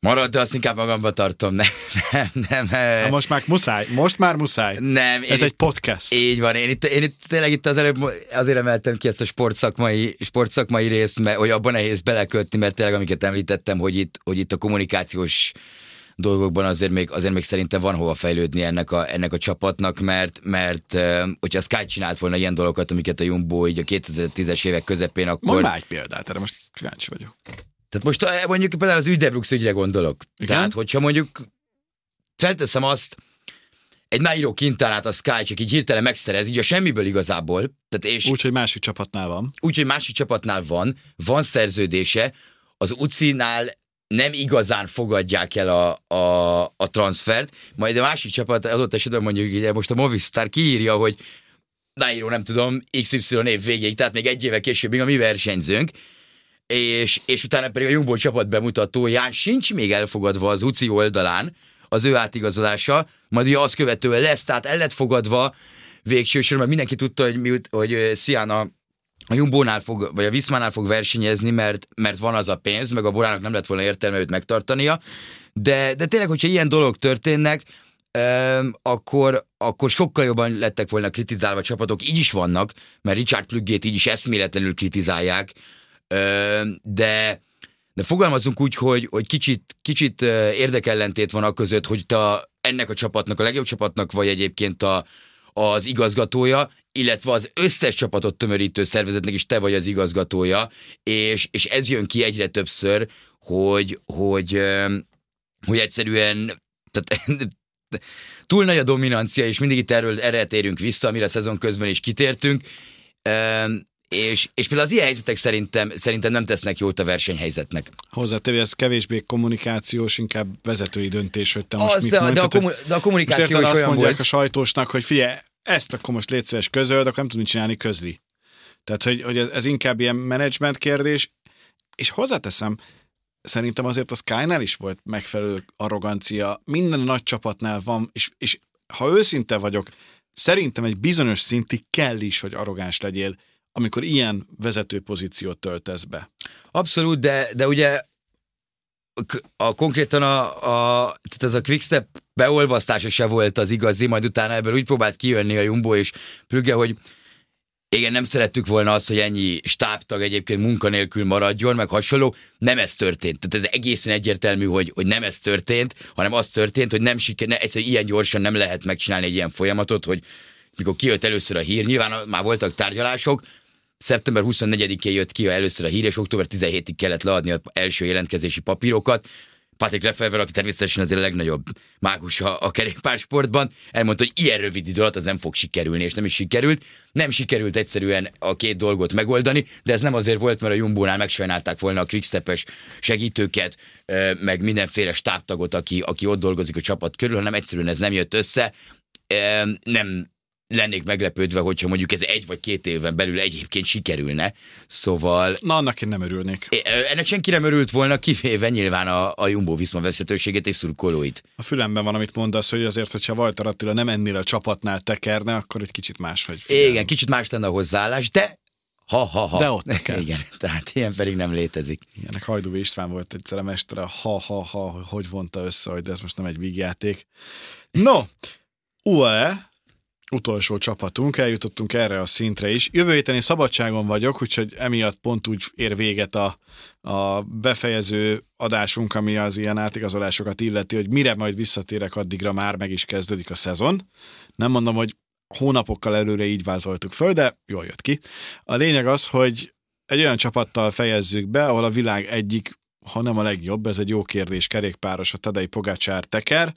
Marad, de azt inkább magamba tartom. Nem, nem, nem. Na most már muszáj, most már muszáj. Nem. Ez egy podcast. Így van, én itt, én itt tényleg itt az előbb azért emeltem ki ezt a sportszakmai, sportszakmai részt, mert hogy abban nehéz belekötni, mert tényleg amiket említettem, hogy itt, hogy itt a kommunikációs dolgokban azért még, azért még szerintem van hova fejlődni ennek a, ennek a csapatnak, mert, mert hogyha a Sky csinált volna ilyen dolgokat, amiket a Jumbo így a 2010-es évek közepén, akkor... Mondj már egy példát, erre most kíváncsi vagyok. Tehát most mondjuk például az Üdebrux ügyre gondolok. Igen? Tehát, hogyha mondjuk felteszem azt, egy Nairo Quintanát a Sky csak így hirtelen megszerez, így a semmiből igazából. Tehát és Úgyhogy másik csapatnál van. úgyhogy másik csapatnál van, van szerződése, az UCI-nál nem igazán fogadják el a, a, a transfert, majd a másik csapat adott esetben mondjuk, ugye most a Movistar kiírja, hogy Nairo nem tudom, XY év végéig, tehát még egy éve később, még a mi versenyzőnk, és, és utána pedig a Jumbo csapat bemutatóján sincs még elfogadva az UCI oldalán az ő átigazolása, majd ugye azt követően lesz, tehát el lett fogadva végső mert mindenki tudta, hogy, mi, hogy Sziana a Jumbo-nál fog, vagy a Viszmánál fog versenyezni, mert, mert van az a pénz, meg a Borának nem lett volna értelme őt megtartania, de, de tényleg, hogyha ilyen dolog történnek, akkor, akkor sokkal jobban lettek volna kritizálva a csapatok, így is vannak, mert Richard Plüggét így is eszméletlenül kritizálják, de de fogalmazunk úgy, hogy, hogy kicsit, kicsit érdekellentét van a között, hogy te ennek a csapatnak, a legjobb csapatnak vagy egyébként a, az igazgatója, illetve az összes csapatot tömörítő szervezetnek is te vagy az igazgatója, és, és ez jön ki egyre többször, hogy, hogy, hogy egyszerűen tehát, túl nagy a dominancia, és mindig itt erről erre térünk vissza, amire a szezon közben is kitértünk, és, és például az ilyen helyzetek szerintem, szerintem nem tesznek jót a versenyhelyzetnek. Hozzátéve, ez kevésbé kommunikációs, inkább vezetői döntés, hogy te most Az, mit de, mondj. de, a, kommu- de a kommunikáció is olyan mondják volt. a sajtósnak, hogy figyelj, ezt akkor most légy szíves közöld, akkor nem tud mit csinálni, közli. Tehát, hogy, hogy ez, ez inkább ilyen menedzsment kérdés, és hozzáteszem, szerintem azért a Skynál is volt megfelelő arrogancia, minden nagy csapatnál van, és, és ha őszinte vagyok, szerintem egy bizonyos szintig kell is, hogy arrogáns legyél, amikor ilyen vezető pozíciót töltesz be. Abszolút, de, de ugye a, konkrétan a, a, tehát ez a quickstep beolvasztása se volt az igazi, majd utána ebből úgy próbált kijönni a Jumbo és Plüge, hogy igen, nem szerettük volna azt, hogy ennyi stábtag egyébként munkanélkül maradjon, meg hasonló. Nem ez történt. Tehát ez egészen egyértelmű, hogy, hogy nem ez történt, hanem az történt, hogy nem siker, ne, egyszerűen ilyen gyorsan nem lehet megcsinálni egy ilyen folyamatot, hogy mikor kijött először a hír, nyilván már voltak tárgyalások, szeptember 24-én jött ki először a hír, és október 17-ig kellett leadni az első jelentkezési papírokat. Patrick Lefebvre, aki természetesen azért a legnagyobb mágus a, a kerékpársportban, elmondta, hogy ilyen rövid idő alatt az nem fog sikerülni, és nem is sikerült. Nem sikerült egyszerűen a két dolgot megoldani, de ez nem azért volt, mert a Jumbónál megsajnálták volna a quickstepes segítőket, meg mindenféle stábtagot, aki, aki ott dolgozik a csapat körül, hanem egyszerűen ez nem jött össze. Nem lennék meglepődve, hogyha mondjuk ez egy vagy két éven belül egyébként sikerülne. Szóval... Na, annak én nem örülnék. Ennek senki nem örült volna, kivéve nyilván a, a Jumbo Viszma vezetőségét és szurkolóit. A fülemben van, amit mondasz, hogy azért, hogyha Walter Attila nem ennél a csapatnál tekerne, akkor egy kicsit máshogy figyelem. Igen, kicsit más lenne a hozzáállás, de ha-ha-ha. De ott teker. Igen, tehát ilyen pedig nem létezik. Ilyenek Hajdúvi István volt egyszer a mestere, ha-ha-ha, hogy vonta össze, hogy de ez most nem egy vígjáték. No, UAE, utolsó csapatunk, eljutottunk erre a szintre is. Jövő héten én szabadságon vagyok, úgyhogy emiatt pont úgy ér véget a, a befejező adásunk, ami az ilyen átigazolásokat illeti, hogy mire majd visszatérek, addigra már meg is kezdődik a szezon. Nem mondom, hogy hónapokkal előre így vázoltuk föl, de jól jött ki. A lényeg az, hogy egy olyan csapattal fejezzük be, ahol a világ egyik, ha nem a legjobb, ez egy jó kérdés, kerékpáros a Tadej Pogácsár teker,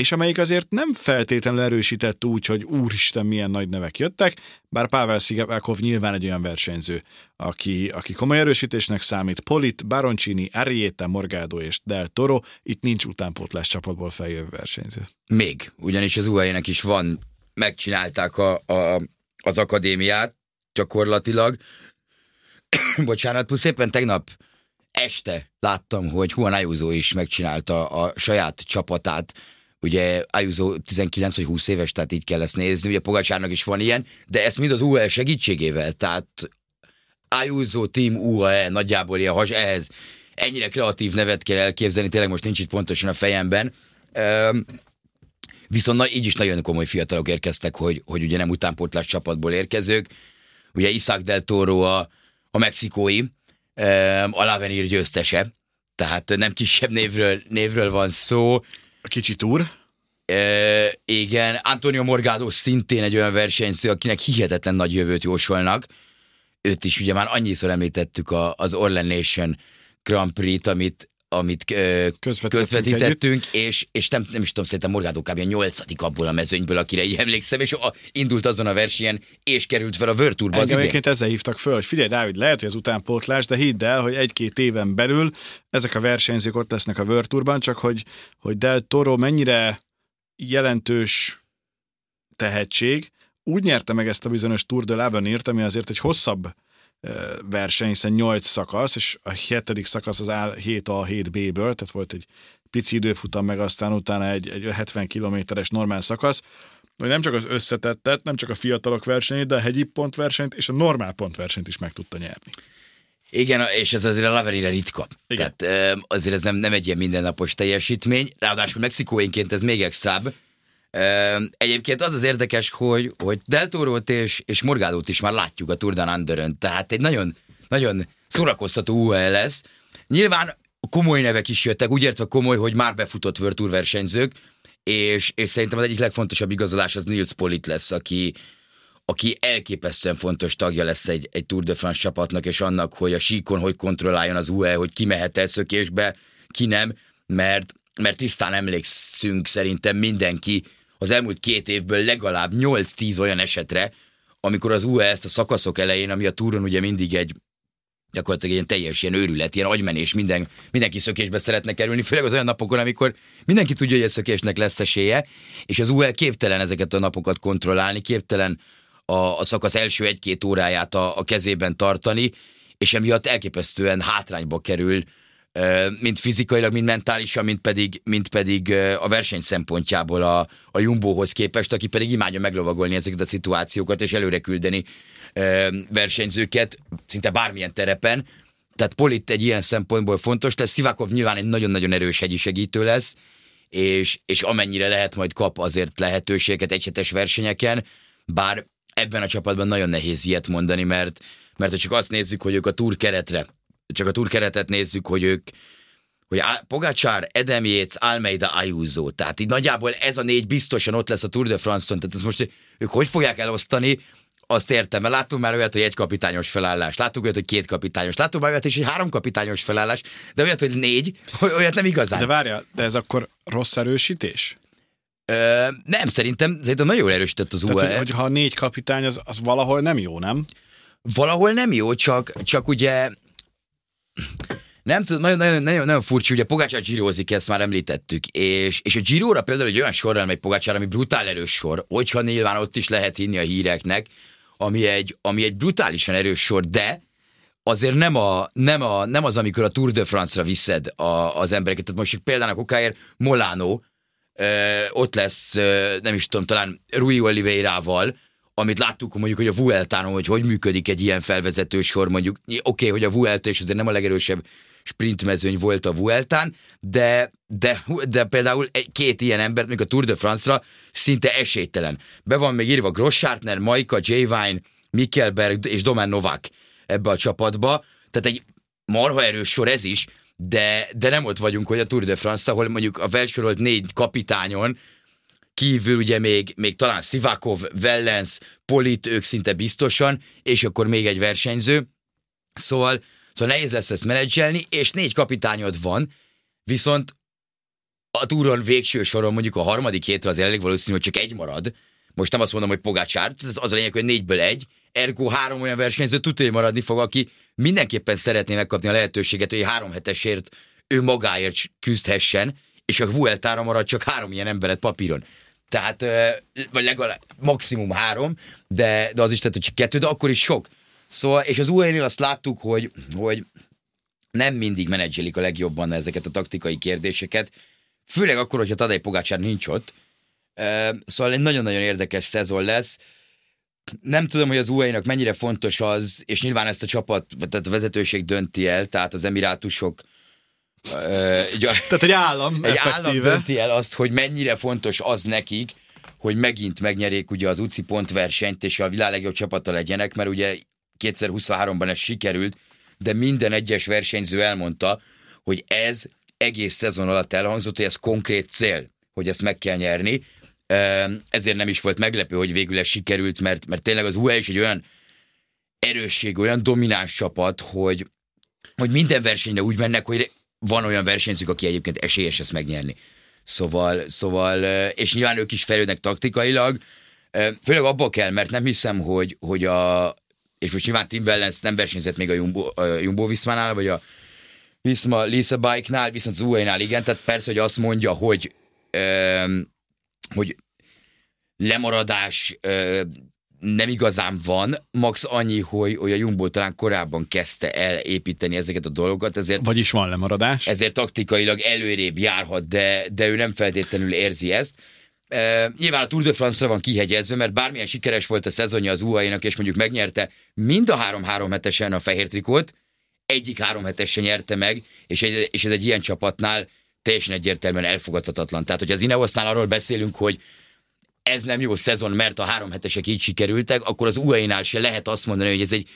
és amelyik azért nem feltétlenül erősített úgy, hogy úristen, milyen nagy nevek jöttek, bár Pavel Szigevákov nyilván egy olyan versenyző, aki, aki komoly erősítésnek számít. Polit, Baroncini, Arrieta, Morgado és Del Toro, itt nincs utánpótlás csapatból feljövő versenyző. Még, ugyanis az UAE-nek is van, megcsinálták a, a, az akadémiát gyakorlatilag. Bocsánat, plusz éppen tegnap este láttam, hogy Juan Ayuso is megcsinálta a saját csapatát, ugye Ayuso 19 vagy 20 éves, tehát így kell ezt nézni, ugye Pogacsárnak is van ilyen, de ezt mind az UAE segítségével, tehát Ayuso Team UAE nagyjából ilyen has, ehhez ennyire kreatív nevet kell elképzelni, tényleg most nincs itt pontosan a fejemben. Um, viszont na, így is nagyon komoly fiatalok érkeztek, hogy, hogy ugye nem utánpótlás csapatból érkezők. Ugye Isaac Del Toro a, a mexikói, um, a Lavenir győztese, tehát nem kisebb névről, névről van szó. A kicsi túr. E, igen, Antonio Morgado szintén egy olyan versenyző, akinek hihetetlen nagy jövőt jósolnak. Őt is ugye már annyiszor említettük a, az Orlen Nation Grand Prix-t, amit, amit ö, közvetítettünk, és, és nem, nem is tudom, szerintem Morgado kb. a nyolcadik abból a mezőnyből, akire így emlékszem, és a, indult azon a versenyen, és került fel a Tourba az idén. ezzel hívtak föl, hogy figyelj Dávid, lehet, hogy az utánpótlás, de hidd el, hogy egy-két éven belül ezek a versenyzők ott lesznek a World Tourban, csak hogy, hogy Del Toro mennyire jelentős tehetség, úgy nyerte meg ezt a bizonyos Tour de l'Avenir, ami azért egy hosszabb verseny, hiszen 8 szakasz, és a hetedik szakasz az áll 7A-7B-ből, tehát volt egy pici időfutam, meg aztán utána egy, egy 70 kilométeres normál szakasz, hogy nem csak az összetettet, nem csak a fiatalok versenyét, de a hegyi pontversenyt és a normál pontversenyt is meg tudta nyerni. Igen, és ez azért a Laverire ritka. Igen. Tehát azért ez nem, nem egy ilyen mindennapos teljesítmény, ráadásul mexikóinként ez még extrább, Egyébként az az érdekes, hogy, hogy Deltorót és, és Morgádót is már látjuk a Tour Underön, tehát egy nagyon, nagyon szórakoztató UAE lesz. Nyilván komoly nevek is jöttek, úgy értve komoly, hogy már befutott World Tour versenyzők, és, és szerintem az egyik legfontosabb igazolás az Nils Polit lesz, aki, aki elképesztően fontos tagja lesz egy, egy Tour de France csapatnak, és annak, hogy a síkon hogy kontrolláljon az UE, hogy ki mehet el szökésbe, ki nem, mert, mert tisztán emlékszünk szerintem mindenki az elmúlt két évből legalább 8-10 olyan esetre, amikor az UE ezt a szakaszok elején, ami a túron ugye mindig egy gyakorlatilag ilyen teljes ilyen őrület, ilyen agymenés, minden, mindenki szökésbe szeretne kerülni, főleg az olyan napokon, amikor mindenki tudja, hogy a szökésnek lesz esélye, és az UE képtelen ezeket a napokat kontrollálni, képtelen a, a szakasz első egy-két óráját a, a kezében tartani, és emiatt elképesztően hátrányba kerül mind fizikailag, mind mentálisan, mind pedig, mind pedig a verseny szempontjából a, a Jumbohoz képest, aki pedig imádja meglovagolni ezeket a szituációkat és előre küldeni versenyzőket szinte bármilyen terepen. Tehát Polit egy ilyen szempontból fontos lesz. Szivakov nyilván egy nagyon-nagyon erős hegyi segítő lesz, és, és amennyire lehet, majd kap azért lehetőséget egyhetes versenyeken, bár ebben a csapatban nagyon nehéz ilyet mondani, mert, mert ha csak azt nézzük, hogy ők a túr keretre csak a turkeretet nézzük, hogy ők hogy Pogacsár, Edem Yates, Almeida, Ayuso. Tehát így nagyjából ez a négy biztosan ott lesz a Tour de France-on. Tehát ez most ők hogy fogják elosztani, azt értem, mert láttunk már olyat, hogy egy kapitányos felállás, láttuk olyat, hogy két kapitányos, láttuk már olyat is, hogy három kapitányos felállás, de olyat, hogy négy, olyat nem igazán. De várja, de ez akkor rossz erősítés? Ö, nem, szerintem, szerintem nagyon erősített az UE. Tehát, hogy, ha négy kapitány, az, az valahol nem jó, nem? Valahol nem jó, csak, csak ugye nem tudom, nagyon, nagyon, nagyon, nagyon furcsa, ugye Pogácsár gyírózik, ezt már említettük, és, és a Giróra például egy olyan sorral megy Pogácsár, ami brutál erős sor, hogyha nyilván ott is lehet hinni a híreknek, ami egy, ami egy brutálisan erős sor, de azért nem, a, nem, a, nem az, amikor a Tour de France-ra viszed a, az embereket. Tehát most például okáért Molano, ö, ott lesz, ö, nem is tudom, talán Rui Oliveirával, amit láttuk mondjuk, hogy a Vueltánon, hogy hogy működik egy ilyen felvezető sor, mondjuk, oké, okay, hogy a Vuelta és azért nem a legerősebb sprintmezőny volt a Vueltán, de, de, de például egy, két ilyen ember, még a Tour de France-ra szinte esélytelen. Be van még írva Grosschartner, Majka, J. Vine, Mikkelberg és Domen Novak ebbe a csapatba, tehát egy marha erős sor ez is, de, de nem ott vagyunk, hogy a Tour de France, ahol mondjuk a felsorolt négy kapitányon kívül ugye még, még talán Sivakov, Wellens, Polit, ők szinte biztosan, és akkor még egy versenyző. Szóval, szóval nehéz lesz ezt menedzselni, és négy kapitányod van, viszont a túron végső soron mondjuk a harmadik hétre az elég valószínű, hogy csak egy marad. Most nem azt mondom, hogy Pogácsár, az a lényeg, hogy négyből egy, ergo három olyan versenyző tudja, maradni fog, aki mindenképpen szeretné megkapni a lehetőséget, hogy három hetesért ő magáért küzdhessen, és a Vueltára marad csak három ilyen emberet papíron. Tehát, vagy legalább maximum három, de, de az is tehát, hogy csak kettő, de akkor is sok. Szóval, és az ue azt láttuk, hogy, hogy nem mindig menedzselik a legjobban ezeket a taktikai kérdéseket, főleg akkor, hogyha Tadej Pogácsár nincs ott. Szóval egy nagyon-nagyon érdekes szezon lesz. Nem tudom, hogy az ue mennyire fontos az, és nyilván ezt a csapat, tehát a vezetőség dönti el, tehát az emirátusok egy, Tehát egy állam Egy effektíve. állam dönti el azt, hogy mennyire fontos az nekik, hogy megint megnyerék ugye az UCI pontversenyt, és a világ legjobb csapata legyenek, mert ugye 2023-ban ez sikerült, de minden egyes versenyző elmondta, hogy ez egész szezon alatt elhangzott, hogy ez konkrét cél, hogy ezt meg kell nyerni. Ezért nem is volt meglepő, hogy végül ez sikerült, mert, mert tényleg az UAE is egy olyan erősség, olyan domináns csapat, hogy, hogy minden versenyre úgy mennek, hogy van olyan versenyzők, aki egyébként esélyes ezt megnyerni. Szóval, szóval, és nyilván ők is fejlődnek taktikailag, főleg abból kell, mert nem hiszem, hogy, hogy a, és most nyilván Tim Wellens nem versenyzett még a Jumbo, a Jumbo Viszmánál, vagy a Viszma Lisa Bike-nál, viszont az UAE-nál igen, tehát persze, hogy azt mondja, hogy, hogy lemaradás nem igazán van, max annyi, hogy, hogy a Jumbo talán korábban kezdte el építeni ezeket a dolgokat, ezért... Vagyis van lemaradás. Ezért taktikailag előrébb járhat, de, de ő nem feltétlenül érzi ezt. Uh, nyilván a Tour de France-ra van kihegyezve, mert bármilyen sikeres volt a szezonja az UAE-nak, és mondjuk megnyerte mind a három-három hetesen a fehér trikót, egyik három hetes se nyerte meg, és, egy, és ez egy ilyen csapatnál teljesen egyértelműen elfogadhatatlan. Tehát, hogy az Ineosznál arról beszélünk, hogy ez nem jó szezon, mert a három hetesek így sikerültek, akkor az UAE-nál se lehet azt mondani, hogy ez egy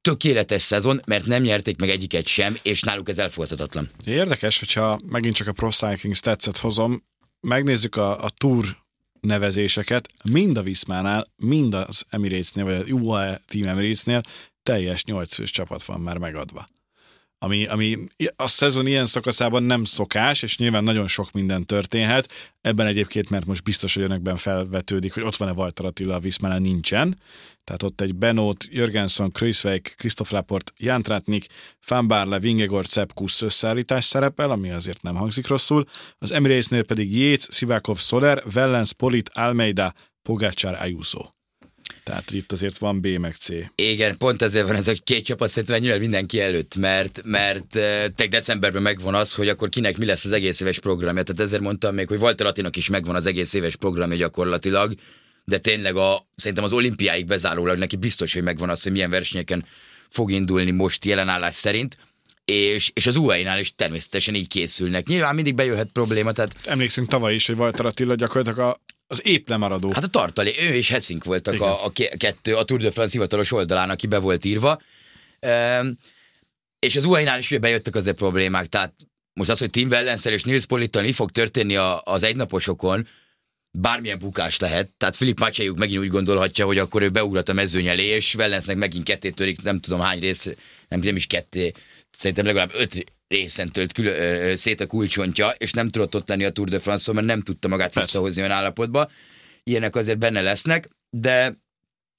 tökéletes szezon, mert nem nyerték meg egyiket sem, és náluk ez elfogadhatatlan. Érdekes, hogyha megint csak a Pro Cycling stats hozom, megnézzük a, a Tour nevezéseket, mind a Viszmánál, mind az Emirates-nél, vagy a UAE Team Emirates-nél teljes nyolcfős csapat van már megadva ami, ami a szezon ilyen szakaszában nem szokás, és nyilván nagyon sok minden történhet. Ebben egyébként, mert most biztos, hogy önökben felvetődik, hogy ott van-e Walter Attila, a Viszmelen nincsen. Tehát ott egy Benót, Jörgenson, Kreuzweig, Christoph Laport, Jan Tratnik, Van Barle, Vingegor, Cepkus összeállítás szerepel, ami azért nem hangzik rosszul. Az Emiratesnél pedig Yates, Sivakov, Soler, Wellens, Polit, Almeida, Pogacar, Ayuso. Tehát itt azért van B meg C. Igen, pont ezért van ez a két csapat szerintem ennyivel mindenki előtt, mert, mert te decemberben megvan az, hogy akkor kinek mi lesz az egész éves programja. Tehát ezért mondtam még, hogy Walter Attinak is megvan az egész éves programja gyakorlatilag, de tényleg a, szerintem az olimpiáig bezárólag neki biztos, hogy megvan az, hogy milyen versenyeken fog indulni most jelenállás szerint és, és az UAE-nál is természetesen így készülnek. Nyilván mindig bejöhet probléma, tehát... Emlékszünk tavaly is, hogy Walter Attila gyakorlatilag a az épp lemaradó. Hát a tartalé, ő és Hessink voltak a, a kettő, a Tour de France hivatalos oldalán, aki be volt írva. Um, és az UAE-nál is ugye bejöttek azért problémák, tehát most az, hogy Tim Wellenszer és Nils Polittal mi fog történni a, az egynaposokon, bármilyen bukás lehet. Tehát Filip Macsejuk megint úgy gondolhatja, hogy akkor ő beugrat a mezőny elé, és Wellensnek megint ketté törik, nem tudom hány rész, nem, nem is ketté, szerintem legalább öt részen tölt külön, szét a kulcsontja, és nem tudott ott lenni a Tour de France-on, mert nem tudta magát Persze. visszahozni olyan állapotba. Ilyenek azért benne lesznek, de,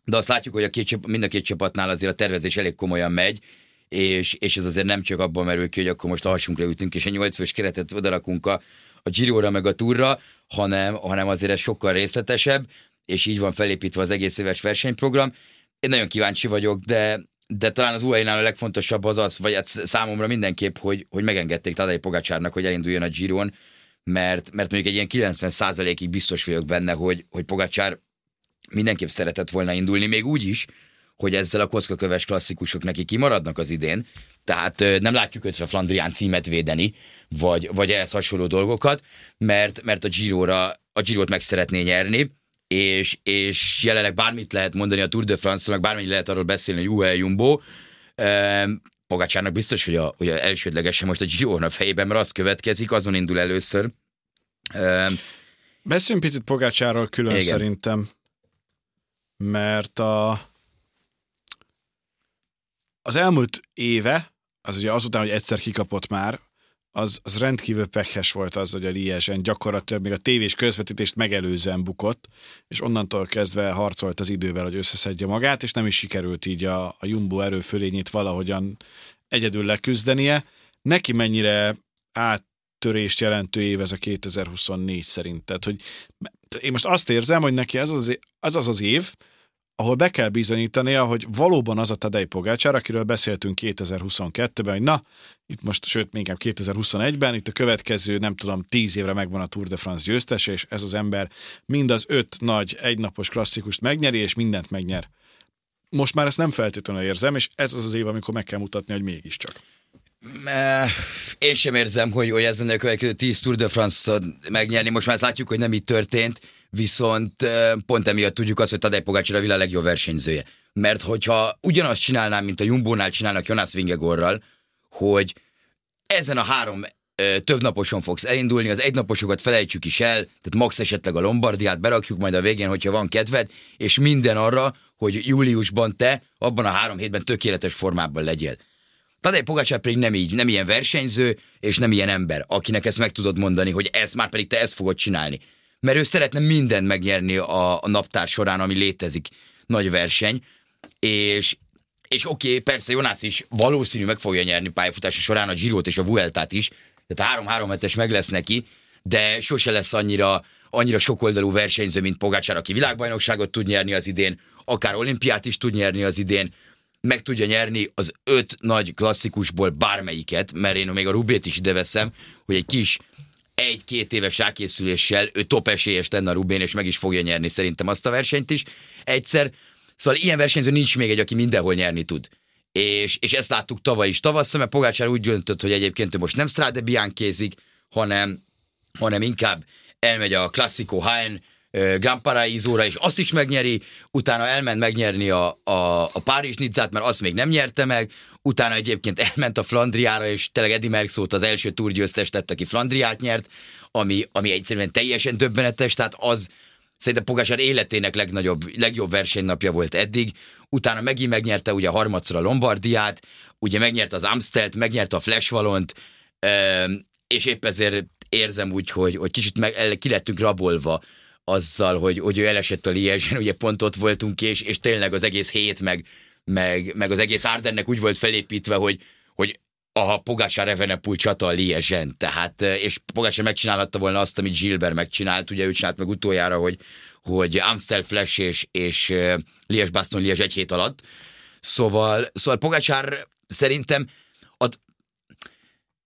de azt látjuk, hogy a két, mind a két csapatnál azért a tervezés elég komolyan megy, és, és ez azért nem csak abban merül ki, hogy akkor most a hasunkra ütünk, és a nyolcfős keretet odarakunk a, a Giro-ra meg a Tourra, hanem, hanem azért ez sokkal részletesebb, és így van felépítve az egész éves versenyprogram. Én nagyon kíváncsi vagyok, de, de talán az UAE-nál a legfontosabb az az, vagy hát számomra mindenképp, hogy, hogy megengedték Tadej Pogácsárnak, hogy elinduljon a Giron, mert, mert mondjuk egy ilyen 90%-ig biztos vagyok benne, hogy, hogy Pogácsár mindenképp szeretett volna indulni, még úgy is, hogy ezzel a koszkaköves klasszikusok neki kimaradnak az idén, tehát nem látjuk őt a Flandrián címet védeni, vagy, vagy ehhez hasonló dolgokat, mert, mert a Giro-ra, a Giro-t meg szeretné nyerni, és, és jelenleg bármit lehet mondani a Tour de France-nak, bármit lehet arról beszélni, hogy UAE Jumbo, Pogácsának biztos, hogy a, hogy a elsődlegesen most a Giro a fejében, mert az következik, azon indul először. Beszéljünk picit Pogácsáról külön Igen. szerintem, mert a, az elmúlt éve, az ugye azután, hogy egyszer kikapott már, az, az rendkívül pekhes volt az, hogy a Liesen gyakorlatilag még a tévés közvetítést megelőzően bukott, és onnantól kezdve harcolt az idővel, hogy összeszedje magát, és nem is sikerült így a, a Jumbo erőfölényét valahogyan egyedül leküzdenie. Neki mennyire áttörést jelentő év ez a 2024 szerint? Tehát, hogy én most azt érzem, hogy neki ez az, az az, az év, ahol be kell bizonyítania, hogy valóban az a Tadej Pogácsár, akiről beszéltünk 2022-ben, hogy na, itt most, sőt, még 2021-ben, itt a következő, nem tudom, tíz évre megvan a Tour de France győztes, és ez az ember mind az öt nagy egynapos klasszikust megnyeri, és mindent megnyer. Most már ezt nem feltétlenül érzem, és ez az az év, amikor meg kell mutatni, hogy mégiscsak. Én sem érzem, hogy, hogy ezen a következő 10 Tour de France-ot megnyerni. Most már látjuk, hogy nem így történt viszont pont emiatt tudjuk azt, hogy Tadej Pogácsar a világ legjobb versenyzője. Mert hogyha ugyanazt csinálnám, mint a Jumbo-nál csinálnak Jonas Vingegorral, hogy ezen a három több naposon fogsz elindulni, az egynaposokat felejtsük is el, tehát max esetleg a Lombardiát berakjuk majd a végén, hogyha van kedved, és minden arra, hogy júliusban te abban a három hétben tökéletes formában legyél. Tadej Pogacsár pedig nem így, nem ilyen versenyző, és nem ilyen ember, akinek ezt meg tudod mondani, hogy ez már pedig te ezt fogod csinálni. Mert ő szeretne mindent megnyerni a, a naptár során, ami létezik, nagy verseny, és, és oké, okay, persze Jonász is valószínű meg fogja nyerni pályafutása során a Girot és a Vueltát is, tehát három-három hetes meg lesz neki, de sose lesz annyira, annyira sokoldalú versenyző, mint Pogácsár, aki világbajnokságot tud nyerni az idén, akár olimpiát is tud nyerni az idén, meg tudja nyerni az öt nagy klasszikusból bármelyiket, mert én még a Rubét is ide veszem, hogy egy kis egy-két éves rákészüléssel ő top esélyes lenne a Rubén, és meg is fogja nyerni szerintem azt a versenyt is. Egyszer, szóval ilyen versenyző nincs még egy, aki mindenhol nyerni tud. És, és ezt láttuk tavaly is tavasszal, mert Pogácsár úgy döntött, hogy egyébként ő most nem Strade Biankézik, hanem, hanem inkább elmegy a Classico Hain Grand Paraízóra, és azt is megnyeri, utána elment megnyerni a, a, a Párizs Nizzát, mert azt még nem nyerte meg, utána egyébként elment a Flandriára, és tényleg Eddie Merckx az első túrgyőztes lett, aki Flandriát nyert, ami, ami egyszerűen teljesen döbbenetes, tehát az szerintem Pogásár életének legnagyobb, legjobb versenynapja volt eddig, utána megint megnyerte ugye harmadszor a Lombardiát, ugye megnyerte az Amstelt, megnyerte a Flash Valont, és épp ezért érzem úgy, hogy, hogy kicsit meg, ki lettünk rabolva azzal, hogy, hogy ő elesett a Liezsen, ugye pont ott voltunk, és, és tényleg az egész hét, meg, meg, meg az egész Ardennek úgy volt felépítve, hogy, hogy a Pogásár Evenepul csata a Liezsen, tehát, és Pogásár megcsinálhatta volna azt, amit Gilbert megcsinált, ugye ő csinált meg utoljára, hogy, hogy Amstel Flash és, és Lies Baston Lies egy hét alatt, szóval, szóval Pogácsár szerintem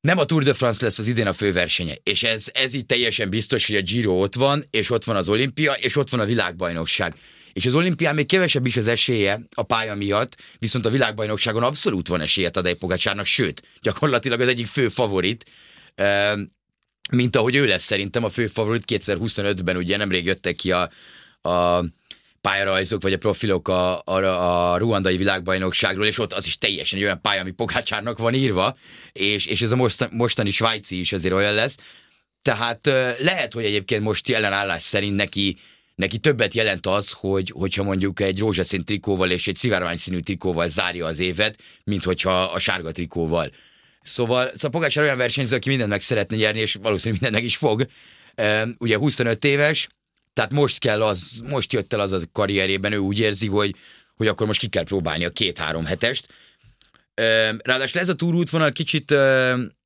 nem a Tour de France lesz az idén a főversenye, és ez, ez így teljesen biztos, hogy a Giro ott van, és ott van az olimpia, és ott van a világbajnokság. És az olimpián még kevesebb is az esélye a pálya miatt, viszont a világbajnokságon abszolút van esélye Tadej Pogacsárnak, sőt, gyakorlatilag az egyik fő favorit, mint ahogy ő lesz szerintem a fő favorit 2025-ben, ugye nemrég jöttek ki a, a pályarajzok, vagy a profilok a, a, a ruandai világbajnokságról, és ott az is teljesen olyan pálya, ami Pogácsárnak van írva, és, és ez a most, mostani svájci is azért olyan lesz. Tehát lehet, hogy egyébként most jelenállás szerint neki, neki többet jelent az, hogy, hogyha mondjuk egy rózsaszín trikóval és egy szivárvány színű trikóval zárja az évet, mint hogyha a sárga trikóval. Szóval, szóval Pogácsár olyan versenyző, aki mindent meg szeretne nyerni, és valószínűleg mindennek is fog. ugye 25 éves, tehát most kell az, most jött el az a karrierében, ő úgy érzi, hogy, hogy akkor most ki kell próbálni a két-három hetest. Ráadásul ez a túrútvonal kicsit,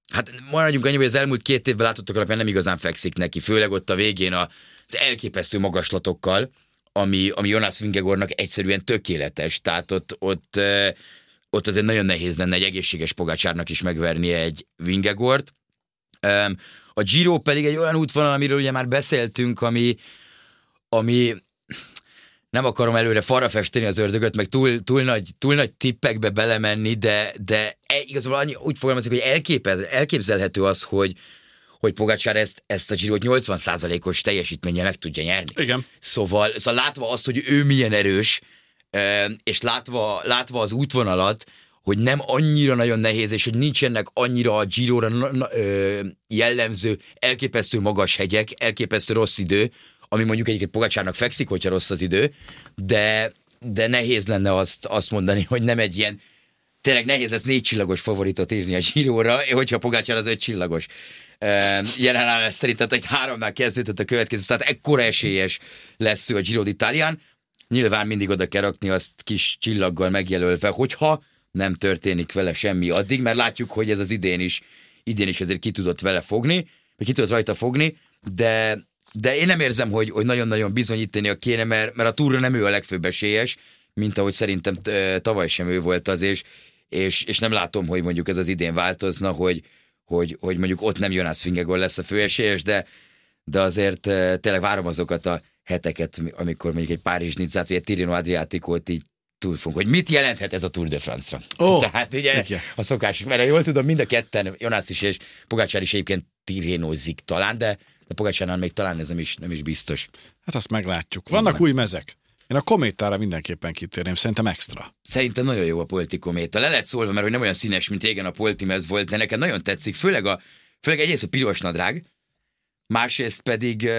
hát maradjunk annyi, hogy az elmúlt két évben látottak alapján nem igazán fekszik neki, főleg ott a végén az elképesztő magaslatokkal, ami, ami Jonas Vingegornak egyszerűen tökéletes. Tehát ott, ott, ott azért nagyon nehéz lenne egy egészséges pogácsárnak is megverni egy Vingegort. A Giro pedig egy olyan útvonal, amiről ugye már beszéltünk, ami, ami nem akarom előre falra festeni az ördögöt, meg túl, túl, nagy, túl nagy tippekbe belemenni, de, de e, igazából annyi, úgy fogalmazik, hogy elképez, elképzelhető az, hogy, hogy Pogácsár ezt, ezt a Giro 80%-os teljesítménye meg tudja nyerni. Igen. Szóval, szóval látva azt, hogy ő milyen erős, és látva, látva az útvonalat, hogy nem annyira nagyon nehéz, és hogy nincsenek annyira a Giro-ra jellemző, elképesztő magas hegyek, elképesztő rossz idő, ami mondjuk egyébként Pogacsárnak fekszik, hogyha rossz az idő, de, de nehéz lenne azt, azt mondani, hogy nem egy ilyen tényleg nehéz lesz négy csillagos favoritot írni a Giróra, hogyha Pogácsár az öt csillagos. Jelen áll szerintem egy háromnál kezdődött a következő, tehát ekkora esélyes lesz ő a Giro d'Italián. Nyilván mindig oda kell rakni azt kis csillaggal megjelölve, hogyha nem történik vele semmi addig, mert látjuk, hogy ez az idén is, idén is azért ki tudott vele fogni, vagy ki tudott rajta fogni, de de én nem érzem, hogy, hogy nagyon-nagyon bizonyítani a kéne, mert, mert a túra nem ő a legfőbb esélyes, mint ahogy szerintem tavaly sem ő volt az, és, és, és nem látom, hogy mondjuk ez az idén változna, hogy, hogy, hogy mondjuk ott nem Jonas Fingegor lesz a főesélyes, de, de azért tényleg várom azokat a heteket, amikor mondjuk egy Párizs Nizzát, vagy egy Tirino Adriaticót így túl fogunk, hogy mit jelenthet ez a Tour de France-ra. Oh, Tehát ugye igen. a szokás, mert jól tudom, mind a ketten, Jonas is és Pogácsár is egyébként tirénozik talán, de de Pogacsánál még talán ez nem is, nem is biztos. Hát azt meglátjuk. Vannak Igen. új mezek. Én a kométára mindenképpen kitérném, szerintem extra. Szerintem nagyon jó a politikométa. Le lett szólva, mert hogy nem olyan színes, mint régen a poltimez volt, de nekem nagyon tetszik, főleg, a, főleg egyrészt a piros nadrág, másrészt pedig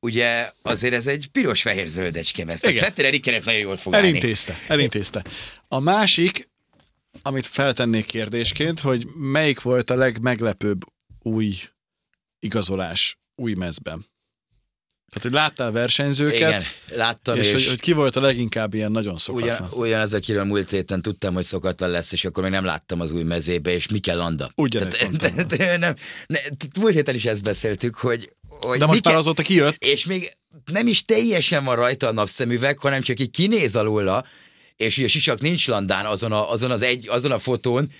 ugye azért ez egy piros-fehér zöldecske Ez Igen. Fetter Eriken ezt nagyon jól fog állni. Elintézte, elintézte. A másik, amit feltennék kérdésként, hogy melyik volt a legmeglepőbb új igazolás új mezben? Tehát, hogy láttál versenyzőket, Igen, láttam, és, és, hogy, hogy ki volt a leginkább ilyen nagyon szokatlan. ugyan, ugyanaz, akiről múlt héten tudtam, hogy szokatlan lesz, és akkor még nem láttam az új mezébe, és Mikel Landa. Ugyanezt Tehát- mondtam. tehát nem, ne, múlt héten is ezt beszéltük, hogy, hogy De most Mikel- már azóta kijött. És még nem is teljesen van rajta a napszemüveg, hanem csak így kinéz alóla, és ugye Sisak nincs landán azon, a, azon, az egy, azon a fotón,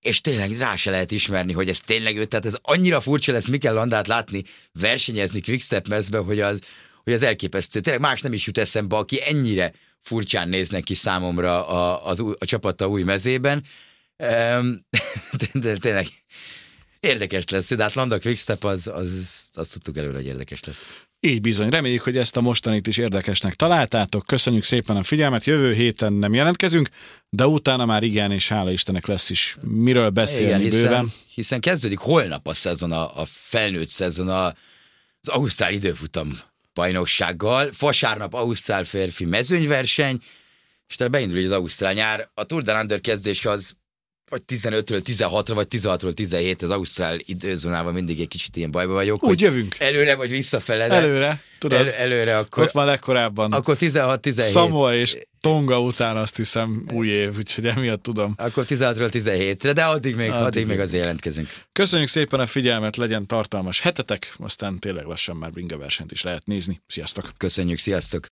és tényleg rá se lehet ismerni, hogy ez tényleg ő, tehát ez annyira furcsa lesz Mikel Landát látni, versenyezni Quickstep mezbe, hogy az, hogy az elképesztő. Tényleg más nem is jut eszembe, aki ennyire furcsán néznek ki számomra a, az új, a csapata új mezében. Um, de, tényleg érdekes lesz, de hát Landa Quickstep az, az, azt tudtuk előre, hogy érdekes lesz. Így bizony. Reméljük, hogy ezt a mostanit is érdekesnek találtátok. Köszönjük szépen a figyelmet. Jövő héten nem jelentkezünk, de utána már igen, és hála Istennek lesz is miről beszélni Igen, bőven. hiszen, hiszen kezdődik holnap a szezon, a, a felnőtt szezon, a, az Ausztrál időfutam bajnoksággal. Vasárnap Ausztrál férfi mezőnyverseny, és tehát beindul az Ausztrál nyár. A Tour de Under kezdés az vagy 15-ről 16-ra, vagy 16-ról 17 az Ausztrál időzónában mindig egy kicsit ilyen bajba vagyok. Úgy jövünk. előre vagy visszafele. de Előre, tudod, El, előre akkor, ott van legkorábban. akkor 16-17. Samoa és Tonga után azt hiszem új év, úgyhogy emiatt tudom. Akkor 16-ról 17-re, de addig még, addig, Addig még. azért jelentkezünk. Köszönjük szépen a figyelmet, legyen tartalmas hetetek, aztán tényleg lassan már bringa versenyt is lehet nézni. Sziasztok! Köszönjük, sziasztok!